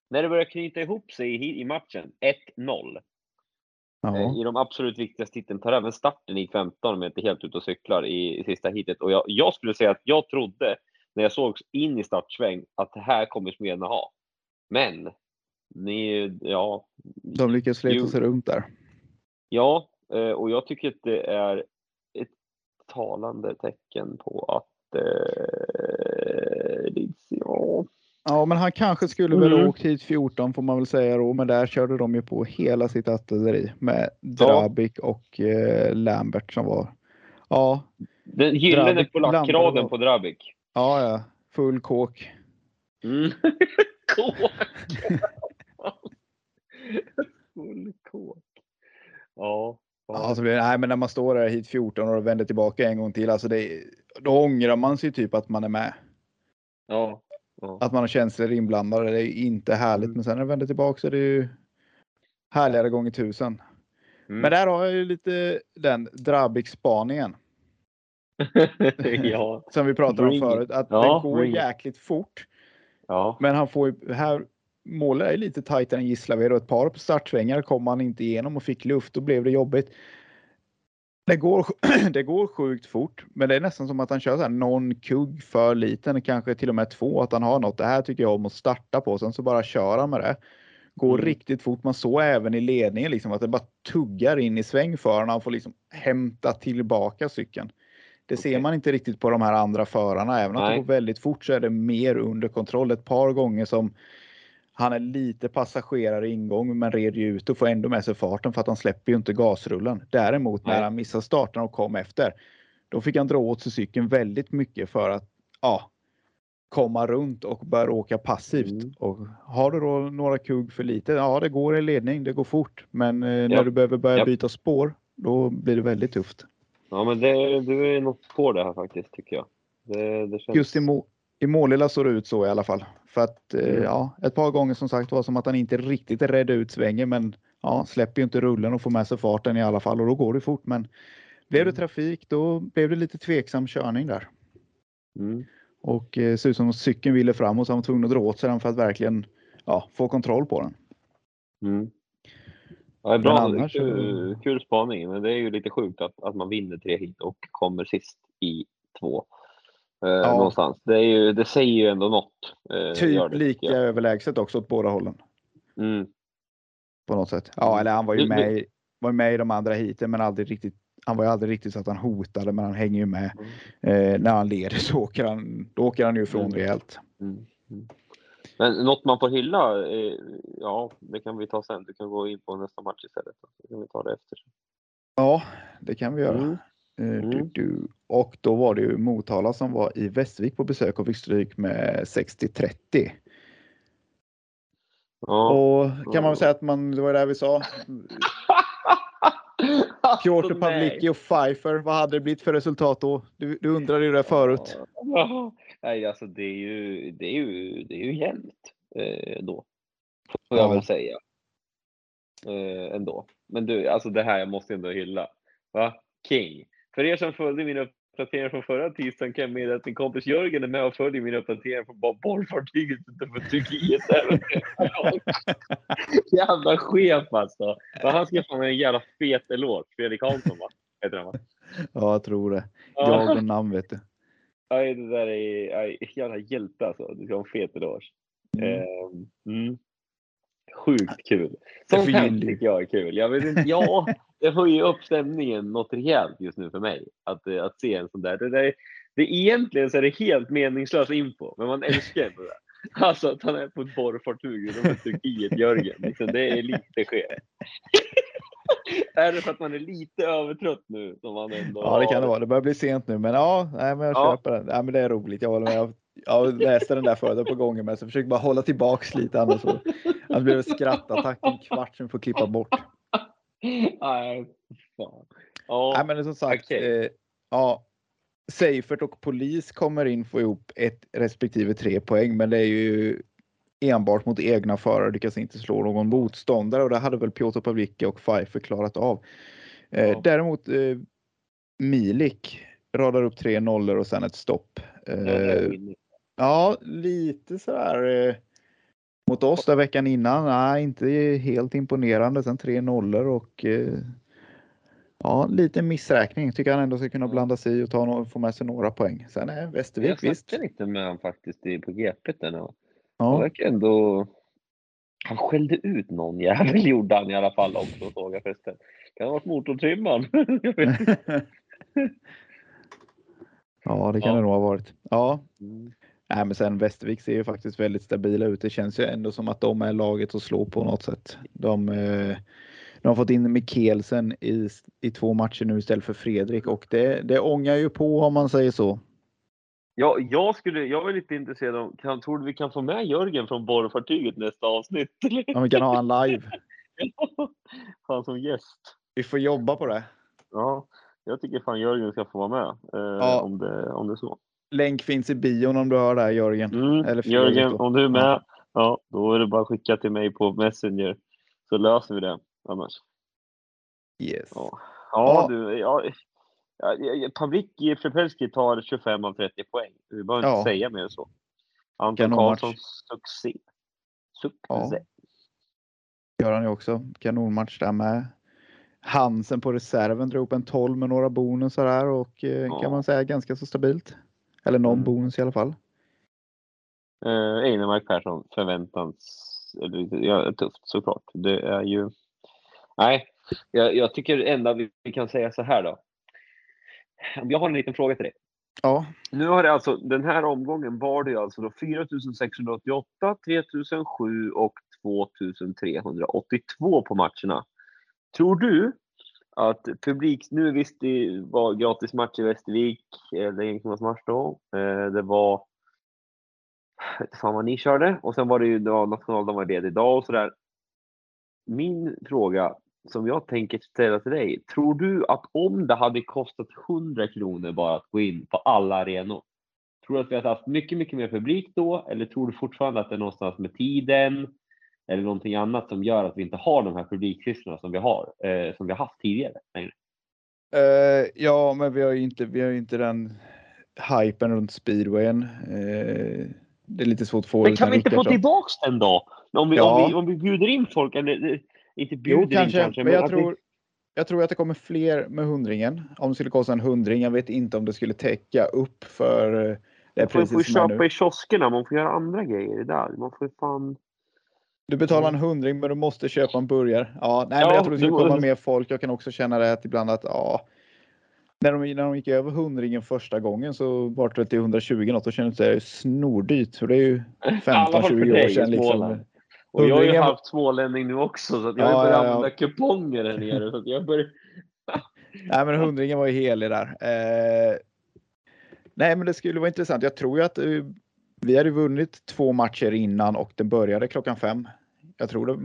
När det börjar knyta ihop sig i, i matchen, 1-0. Ja. Eh, I de absolut viktigaste hiten tar även starten i 15 om jag inte helt ute och cyklar i, i sista hitet. Och jag, jag skulle säga att jag trodde när jag såg in i startsväng att det här kommer Smedna ha. Men ni, ja, de lyckas Jo. sig runt där. Ja, eh, och jag tycker att det är ett talande tecken på att eh, ja, Ja, men han kanske skulle väl ha Mm. åkt hit 14 får man väl säga då, men där körde de ju på hela sitt artilleri med Drabik och eh, Lambert som var. Ja, den gyllene polackraden på Drabik. ja, ja, full kåk. Mm. <laughs> Kåk! Full kåk. Ja. Ja, så blir det, nej, men när man står där hit 14 och vänder tillbaka en gång till, alltså det, då ångrar man sig typ att man är med. ja. Ja. Att man har känslor inblandade. Det är inte härligt, Mm. men sen när det vänder tillbaka så är det ju härligare gånger tusen. Mm. Men där har jag ju lite den Drabik-spaningen <laughs> ja. <laughs> som vi pratade om förut. Att Ja, den går bring it. jäkligt fort. ja. Men han får ju, här målet är lite tajtare än Gislaved och ett par på startsvängar kom han inte igenom och fick luft. Då blev det jobbigt. Det går, <clears throat> det går sjukt fort, men det är nästan som att han kör så här någon kugg för liten, kanske till och med två, att han har något. Det här tycker jag om att starta på. Sen så bara kör han med det. Går Mm. riktigt fort. Man såg även i ledningen liksom att det bara tuggar in i sväng för honom. Han får liksom hämta tillbaka cykeln. Det ser Okej. man inte riktigt på de här andra förarna. Även om det går väldigt fort så är det mer under kontroll. Ett par gånger som han är lite passagerare i ingång men red ju ut och får ändå med sig farten för att han släpper ju inte gasrullen. Däremot när han missar starten och kom efter, då fick han dra åt sig cykeln väldigt mycket för att ja, komma runt och börja åka passivt. Mm. Och har du då några kugg för lite, ja det går i ledning, det går fort. Men eh, när Ja. du behöver börja Ja. byta spår, då blir det väldigt tufft. Ja, men det, du är något på det här faktiskt, tycker jag. Det, det känns... Just i, må, i Målilla såg det ut så i alla fall. För att eh, Mm. ja, ett par gånger som sagt var som att han inte riktigt redde ut svängen men ja, släpper ju inte rullen och får med sig farten i alla fall och då går det fort. Men blev det Mm. trafik då blev det lite tveksam körning där. Mm. Och eh, ser ut som att cykeln ville fram och så var han tvungen att dra åt sig den för att verkligen ja, få kontroll på den. Mm. Ja, bra. annars kul, kul spaning, men det är ju lite sjukt att, att man vinner tre hit och kommer sist i två. Eh, Ja. Någonstans. Det, är ju, det säger ju ändå något. Eh, Typ det, lika jag. överlägset också åt båda hållen Mm. på något sätt. Ja, Mm. eller han var ju Du- med, i- var med i de andra heaten, men aldrig riktigt. Han var ju aldrig riktigt så att han hotade, men han hänger ju med. Eh, när han leder så åker han, då åker han ju ifrån Mm. rejält. Mm. Mm. Men något man får hylla, eh, ja det kan vi ta sen. Du kan gå in på nästa match istället. Så kan vi ta det efter. Ja, det kan vi göra. Mm. Eh, du, Mm. du. Och då var det ju Motala som var i Västervik på besök och fick stryk med 60-30. Ja. Och kan man väl säga att man, det var det där vi sa. <laughs> Piotr Alltså. Pavlicki och Pfeiffer, vad hade det blivit för resultat då? Du, du undrade ju det förut. Nej, alltså det är ju, det är ju, det är ju jämnt eh, då. Får jag Ja. väl säga. Eh, ändå. Men du, alltså det här jag måste ändå hylla. Va? King. För er som följde min uppdatering från förra tisdagen kan jag meddela att min kompis Jörgen är med och följer min uppdatering från bollfartyget utanför Turkiet. <laughs> <laughs> Jävla chef alltså. Men han ska få en jävla fet eloge. Fredrik Hansson va? Heter han va? Ja, jag tror det. Ja. Jag och namn vet du. Nej, det där är nej, jävla hjälte alltså. Du ska ha en fet eloge. Mm. Ehm, mm. Sjukt kul. Sånt här tycker jag är kul. Jag vet inte, ja, det höjer upp stämningen något rejält just nu för mig. Att, eh, att se en sån där. Det, där är, det egentligen så är det helt meningslös info, men man älskar det. Alltså att han är på ett borrfartyg utanför Turkiet, Jörgen. Liksom, det är lite skevt. är det för att man är lite övertrött nu? Som man ändå Ja, det kan det vara. Det börjar bli sent nu, men ja, nej, men jag Ja. köper den. Nej, men det är roligt. Jag håller med. Jag, jag läste den där förut ett par gånger, men så försöker bara hålla tillbaks lite annars så. Annars blir det skrattattack en kvart som får klippa bort. Nej, fan. Ja, Nej, men som sagt, okej. eh, ja. Seifert och polis kommer in få ihop ett respektive tre poäng, men det är ju enbart mot egna förare, lyckas inte slå någon motståndare och det hade väl Piotr Pavlicki och Pfeiffer klarat av. Eh, Ja. Däremot eh, Milik radar upp tre nollor och sen ett stopp. Eh, ja, lite sådär eh, mot oss där veckan innan. Nej, inte helt imponerande. Sen tre nollor och eh, ja, lite missräkning. Tycker han ändå ska kunna blanda sig i och ta få med sig några poäng. Sen är Västervik Jag visst. lite med honom faktiskt på GP där nu. Han Ja, verkar ändå... Han skällde ut någon jävel <laughs> gjorde han i alla fall också såg jag förresten. Kan ha varit motortrimman. <laughs> Ja, det kan Ja. det nog ha varit. Ja, Mm. Nej, men sen Västervik ser ju faktiskt väldigt stabila ut. Det känns ju ändå som att de är laget att slå på något sätt. De, eh, de har fått in Mikkelsen i, i två matcher nu istället för Fredrik och det, det ångar ju på om man säger så. Ja, jag, skulle, jag är lite intresserad av, kan, tror du vi kan få med Jörgen från borrfartyget nästa avsnitt? <laughs> Om vi kan ha en live. <laughs> Han som gäst. Vi får jobba på det. Ja, jag tycker fan Jörgen ska få vara med. Eh, Ja. om, det, om det är så. Länk finns i bion om du hör det här Jörgen. Mm. Eller Jörgen, om du är med, ja, då är det bara att skicka till mig på Messenger. Så löser vi det annars. Yes. Ja, Ja. ja du. Ja, ja, Pavlicki Przepelski tar 25 av 30 poäng. Vi behöver inte säga mer än så. Anton. Karlsson, succé. Succé. Gör han ju också. Kanonmatch där med. Hansen på reserven drog upp en 12 med några bonusar där och eh, kan man säga ganska så stabilt. Eller någon Mm. bonus i alla fall. Eh, Einemark Persson, förväntans... Ja, tufft såklart. Det är ju... Nej, jag, jag tycker ändå vi, vi kan säga så här då. Jag har en liten fråga till dig. Ja, Nu har det alltså, den här omgången var det alltså då 4688, 3007 och 2382 på matcherna. Tror du att publik, nu visst det var gratis match i Västervik, eh, eller match då. Eh, det var, jag inte fan vad ni körde, och sen var det ju nationaldagen var ledig idag och sådär. Min fråga som jag tänker ställa till dig. Tror du att om det hade kostat 100 kronor bara att gå in på alla arenor. Tror du att vi hade haft mycket, mycket mer publik då? Eller tror du fortfarande att det är någonstans med tiden eller någonting annat som gör att vi inte har de här publiksiffrorna som vi har, eh, som vi har haft tidigare? längre? Eh, ja, men vi har ju inte, vi har ju inte den hypen runt speedwayen. Eh, det är lite svårt att få Men kan vi inte få tillbaks den då? Om vi, Ja. om vi, om vi bjuder in folk, eller inte Jo, bjuder in kanske, kanske, men jag att vi- tror, jag tror att det kommer fler med hundringen. Om det skulle kosta en hundring. Jag vet inte om det skulle täcka upp för eh, det Man får, är köpa nu. i kioskerna, man får göra andra grejer där. Man får fan... Du betalar en hundring men du måste köpa en burgare. Ja, nej, Ja, men jag tror det skulle komma mer folk. Jag kan också känna det att ibland att ja, när de, när de gick över hundringen första gången så var det till 120 något och kändes det snordyrt. Det är ju <laughs> alla fall för 15-20 år sedan. Liksom. Och jag är ju halvt smålänning nu också, så jag Ja, har börjat ja, ja. använda kuponger här nere. Så jag börjar... <laughs> Nej, men hundringen var ju helig där. Eh, nej, men det skulle vara intressant. Jag tror ju att eh, vi hade vunnit två matcher innan och det började klockan fem. Jag tror det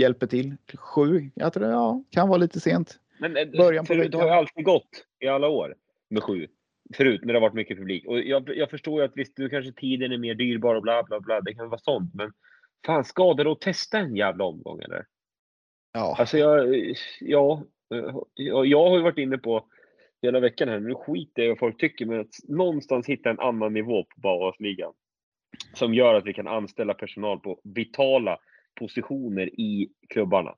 hjälper till. Sju, jag tror det ja, kan vara lite sent. Men eh, Början på förut, det har ju alltid gått i alla år med sju. Förut när det har varit mycket publik. Och jag, jag förstår ju att visst, nu kanske tiden är mer dyrbar och bla bla bla. Det kan vara sånt. Men fan, ska det då testa en jävla omgång eller? Ja, Alltså jag, ja, jag, jag har ju varit inne på hela veckan här, nu skiter jag i vad folk tycker, men att någonstans hitta en annan nivå på Bauhausligan. Som gör att vi kan anställa personal på vitala positioner i klubbarna.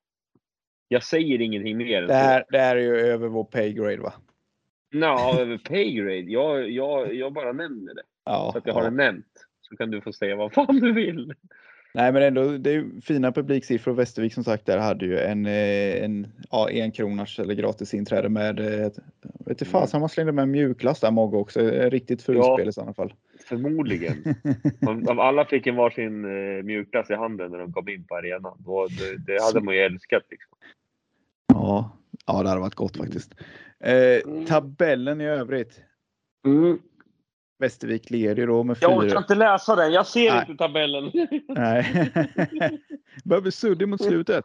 Jag säger ingenting mer det här, det här är ju över vår pay grade va? Nå, över paygrade. Jag, jag, jag bara nämner det. Ja, Så att jag har ja. det nämnt. Så kan du få säga vad fan du vill. Nej, men ändå, det är fina publiksiffror. Västervik som sagt där hade ju en, eh, en, ja, en kronors eller gratis inträde med, eh, vet inte fasen man slängde med en mjukglass där Mogge också. Eh, Riktigt fulspel Ja. i sådana fall. Förmodligen. <laughs> Om, alla fick en varsin eh, mjukglass i handen när de kom in på arenan. Då, det, det hade man ju älskat. Liksom. Ja, ja det hade varit gott faktiskt. Eh, tabellen i övrigt. Västervik leder ju då med Jag orkar fyra. inte läsa den. Jag ser Nej. inte tabellen. Nej. <laughs> Börjar bli suddig mot slutet.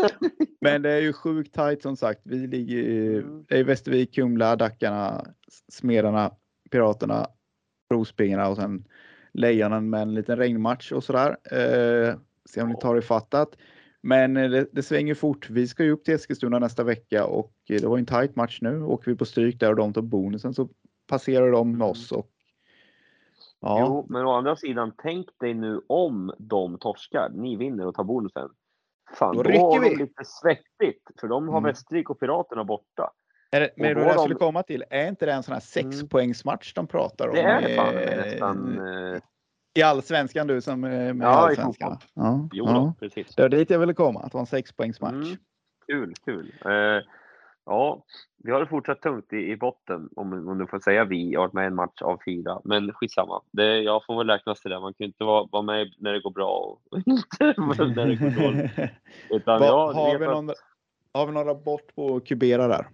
<laughs> Men det är ju sjukt tajt som sagt. Vi ligger i- Mm. det är Västervik, Kumla, Dackarna, Smedarna, Piraterna, Rospiggarna och sen Lejonen med en liten regnmatch och sådär. Eh, se om ni tar ifattat. Men eh, det, det svänger fort. Vi ska ju upp till Eskilstuna nästa vecka och eh, det var en tight match nu. Åker vi på stryk där och de tar bonusen så passerar de med oss. Och, ja, Jo, men å andra sidan, tänk dig nu om de torskar, ni vinner och tar bonusen. Fan, Då då, har de vi. lite svettigt, för de har Mm. Västervik och Piraterna borta. Är det, men det var det jag de- skulle komma till. Är inte det en sån här sexpoängsmatch de pratar om? Det är det fan eh, nästan. Eh, I allsvenskan du som eh, med Ja, allsvenskan? Ja, jo ja. precis. Det var dit jag ville komma, att det var en sexpoängsmatch. Mm. Kul, kul. Eh, ja, vi har det fortsatt tungt i, i botten, om, om du får säga vi. Jag har varit med en match av fyra, men skitsamma. Det, jag får väl räknas till det. Man kan ju inte vara, vara med när det går bra och <laughs> inte när det går dåligt. <laughs> Utan Vad- jag har, vi att- någon, har vi någon rapport på Kubera där?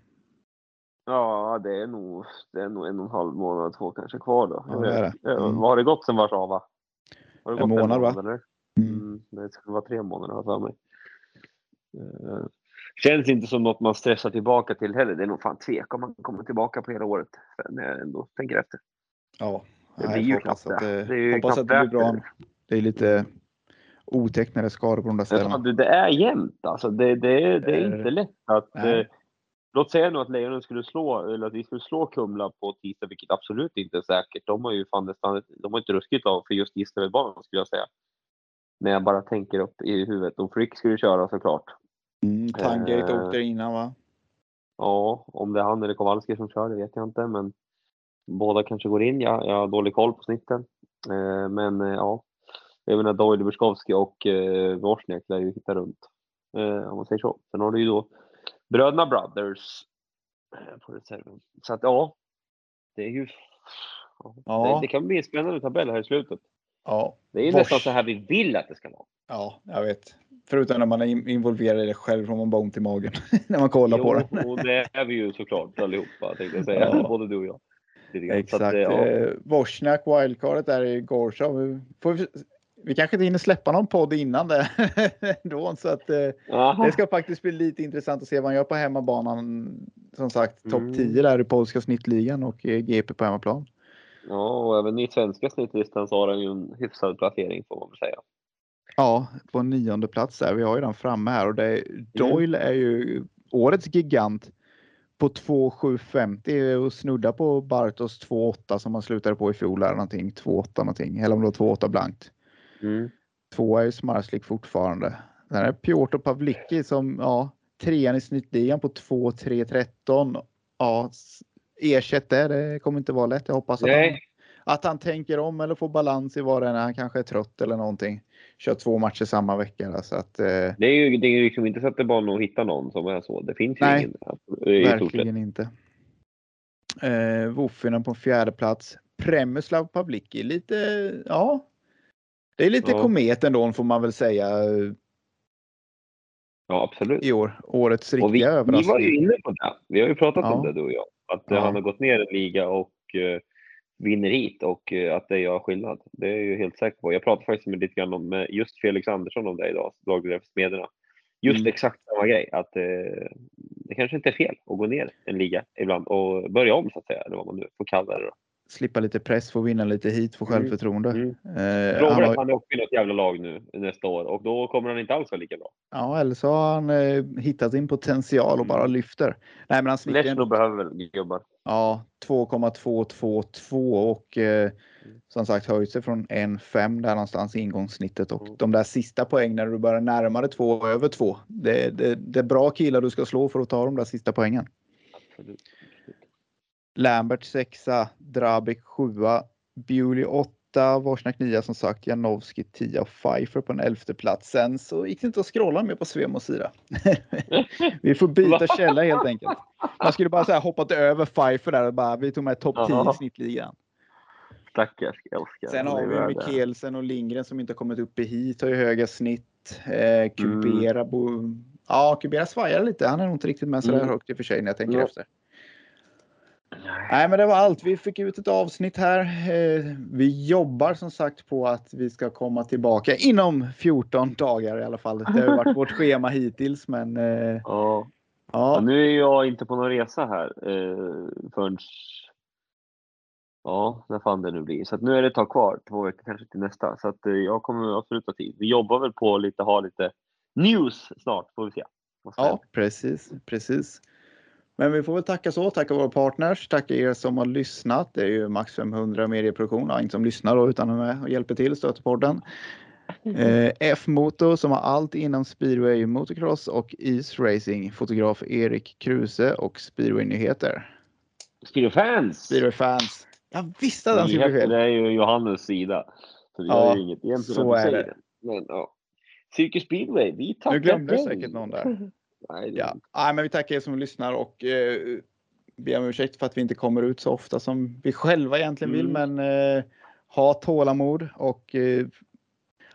Ja, det är nog, det är nog en och en halv månad, två kanske kvar då. Ja, det det. Ja, Mm. Vad har det gått sen Warszawa? Har det En gått månad, va? eller? Mm. Mm, det skulle vara tre månader har jag för mig. Eh, Känns inte som något man stressar tillbaka till heller. Det är nog fan tvek om man kommer tillbaka på hela året. När jag ändå tänker efter. Ja, Det blir ju knappt att det. det, Det är ju hoppas att det blir bra. Det är lite otecknade skador på de där ställena. det är jämnt alltså. Det, det, är, det är är inte lätt att... Nej. Eh, låt säga nu att Lejonen skulle slå, eller att vi skulle slå Kumla på tisdag, vilket absolut inte är säkert. De har ju fan nästan, de har inte ruskigt av för just Gislavedbanan skulle jag säga. När jag bara tänker upp i huvudet. Och Frick skulle köra såklart. Mm, Tangate Eh, åkte innan va? Ja, om det är han eller Kowalski som kör, det vet jag inte. Men båda kanske går in. Jag, jag har dålig koll på snitten. Eh, men eh, ja, jag menar Doyle Buskowski och eh, Wozniak lär ju hitta runt. Eh, om man säger så. Sen har du ju då bröderna Brothers eh, på reserven. Så att ja, det är ju... Ja, Ja. Det, det kan bli en spännande tabell här i slutet. Ja, Det är ju Vars- nästan så här vi vill att det ska vara. ja, jag vet. Förutom när man är in- involverad i det själv får man bara ont i magen <laughs> när man kollar på det. Jo, och det är vi ju såklart allihopa tänkte jag säga. Ja. Både du och jag. Exakt. att, ja. Eh, wildcardet där i Gorshov. Vi, vi, kanske inte hinner släppa någon podd innan det <laughs> då, så att eh, Aha. det ska faktiskt bli lite intressant att se vad han gör på hemmabanan. Som sagt, topp Mm. 10 där i polska snittligan och eh, GP på hemmaplan. Ja, och även i svenska snittlistan så har han ju en hyfsad placering får man väl säga. Ja, på nionde plats där. Vi har ju den framme här och det, Mm. Doyle är ju årets gigant på 2,750 och snudda på Bartos 2,8 som han slutade på i fjol eller någonting. 2,8 någonting. Eller om det var 2,8 blankt. Mm. Tvåa är ju Smarslik fortfarande. Sen är Piotr Pavlicki som, ja, trean i snittligan på 2-3-13. Ja, ersätt det. Det kommer inte vara lätt. Jag hoppas att han, att han tänker om eller får balans i vad det är när han kanske är trött eller någonting. Kör två matcher samma vecka. Så att, eh, det är ju det är ju liksom inte så att det bara att hitta någon som är så. Det finns Nej, ingen. alltså, verkligen inte. Eh, Wofinen på fjärde plats. Premuslav Pavlicki. Lite, ja. Det är lite Ja. komet ändå får man väl säga Ja, absolut. i år. Årets Och vi, riktiga vi var överraskning. ju inne på det. Vi har ju pratat Ja. om det du och jag. Att Ja. han har gått ner en liga och eh, vinner hit och eh, att det gör skillnad. Det är jag ju helt säker på. Jag pratade faktiskt med lite grann om med just Felix Andersson om det idag, lagledare för Smederna. Just Mm. exakt samma grej. Att eh, det kanske inte är fel att gå ner en liga ibland och börja om så att säga. Eller vad man nu får kalla det. Då. Slippa lite press, få vinna lite hit, få Mm. självförtroende. Mm. Eh, Lovar han att har, uppe i något jävla lag nu nästa år och då kommer han inte alls vara lika bra. ja, eller så har han eh, hittat sin potential och bara Mm. lyfter. Nej, men han snickar Lesno behöver väl gubbar. Ja, 2,222 och eh, Mm. som sagt höjt sig från 1,5 där någonstans i ingångssnittet och Mm. de där sista poängen när du börjar närma dig två och över två. Det, det, det är bra killar du ska slå för att ta de där sista poängen. Absolut. Lambert sexa, Drabik sjua, Bewley åtta, Vorsnak nia som sagt, Janowski 10 och Pfeiffer på en elfte plats. Sen så gick det inte att scrolla mer på Svemos sida. <laughs> Vi får byta <laughs> källa helt enkelt. Man skulle bara säga hoppat över Pfeiffer där och bara vi tog med topp 10 i snittligan. Stackars älskar. Sen har vi. Mikkelsen och Lindgren som inte har kommit upp i hit, har ju höga snitt. Eh, Kubera, bo... ja Kubera svajar lite. Han är nog inte riktigt med så där Mm. högt i och för sig när jag tänker Ja. efter. Nej, men det var allt. Vi fick ut ett avsnitt här. Eh, vi jobbar som sagt på att vi ska komma tillbaka inom 14 dagar i alla fall. Det har varit vårt <laughs> schema hittills, men eh, Ja. Ja, nu är jag inte på någon resa här eh, förrän Ja, när fan det nu blir. Så nu är det ett tag kvar, två veckor kanske till nästa. Så att jag kommer absolut ha tid. Vi jobbar väl på lite, ha lite news snart, får vi se. ja, precis, precis. Men vi får väl tacka så, tacka våra partners, tacka er som har lyssnat. Det är ju Max 500 medieproduktion, ja, inte som lyssnar då, utan är med och hjälper till, stöter podden. Eh, F-motor som har allt inom speedway, motocross och isracing. Fotograf Erik Kruse och speedway-nyheter. Speedo-fans! Speedway-fans. Jag visste att han skulle bli fel. Det är ju Johannes sida. Så det Ja, ju inget egentligen så är det. Men ja. Cirkus Speedway, vi tackar Nu glömde dig. säkert någon där. Nej, det Ja, Nej, men vi tackar er som lyssnar och eh, ber om ursäkt för att vi inte kommer ut så ofta som vi själva egentligen vill. Mm. Men eh, ha tålamod och eh,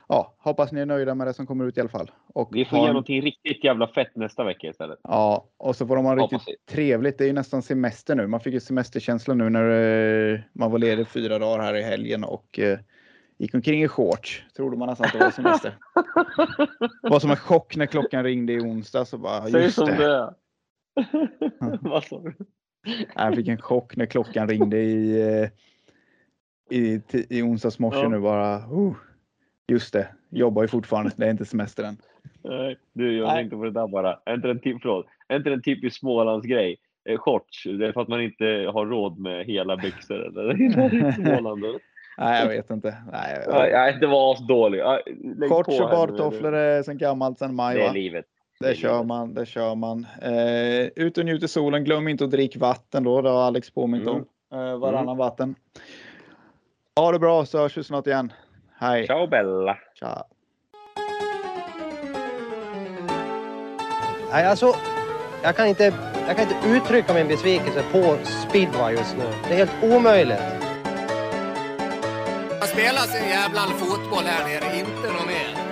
ja, hoppas ni är nöjda med det som kommer ut i alla fall. Och Vi får ha göra någonting riktigt jävla fett nästa vecka istället. Ja, och så får de ha Hoppas riktigt trevligt. Det är ju nästan semester nu. Man fick ju semesterkänsla nu när eh, man var ledig fyra dagar här i helgen och eh, gick omkring i shorts. Trodde man nästan att det var semester. Det var som en chock när klockan ringde i onsdag så bara Säg just som det. det är. <laughs> Vad sa du? Jag fick en chock när klockan ringde i, eh, i, i onsdags morse Ja. nu bara. Uh, just det, jobbar ju fortfarande. Det är inte semester än. Nej, du, jag Nej. tänkte på det där bara. Är inte en, typ, förlåt, är inte en typisk Smålandsgrej? Eh, shorts, det är för att man inte har råd med hela byxor eller? <laughs> Småland. Nej, jag vet inte. Nej, Nej, nej, det var Shorts på och badtofflor är sen gammalt, sen maj. Det är livet. Det är kör man, det kör man. Eh, ut och njut i solen. Glöm inte att dricka vatten då. Det har Alex påmint om. Eh, varannan vatten. Ha det bra så hörs vi snart igen. Hej. Ciao Bella! Tja. Nej, alltså, jag kan, inte, jag kan inte uttrycka min besvikelse på speedway just nu. Det är helt omöjligt. Man spelar sin jävla fotboll här nere, inte något mer.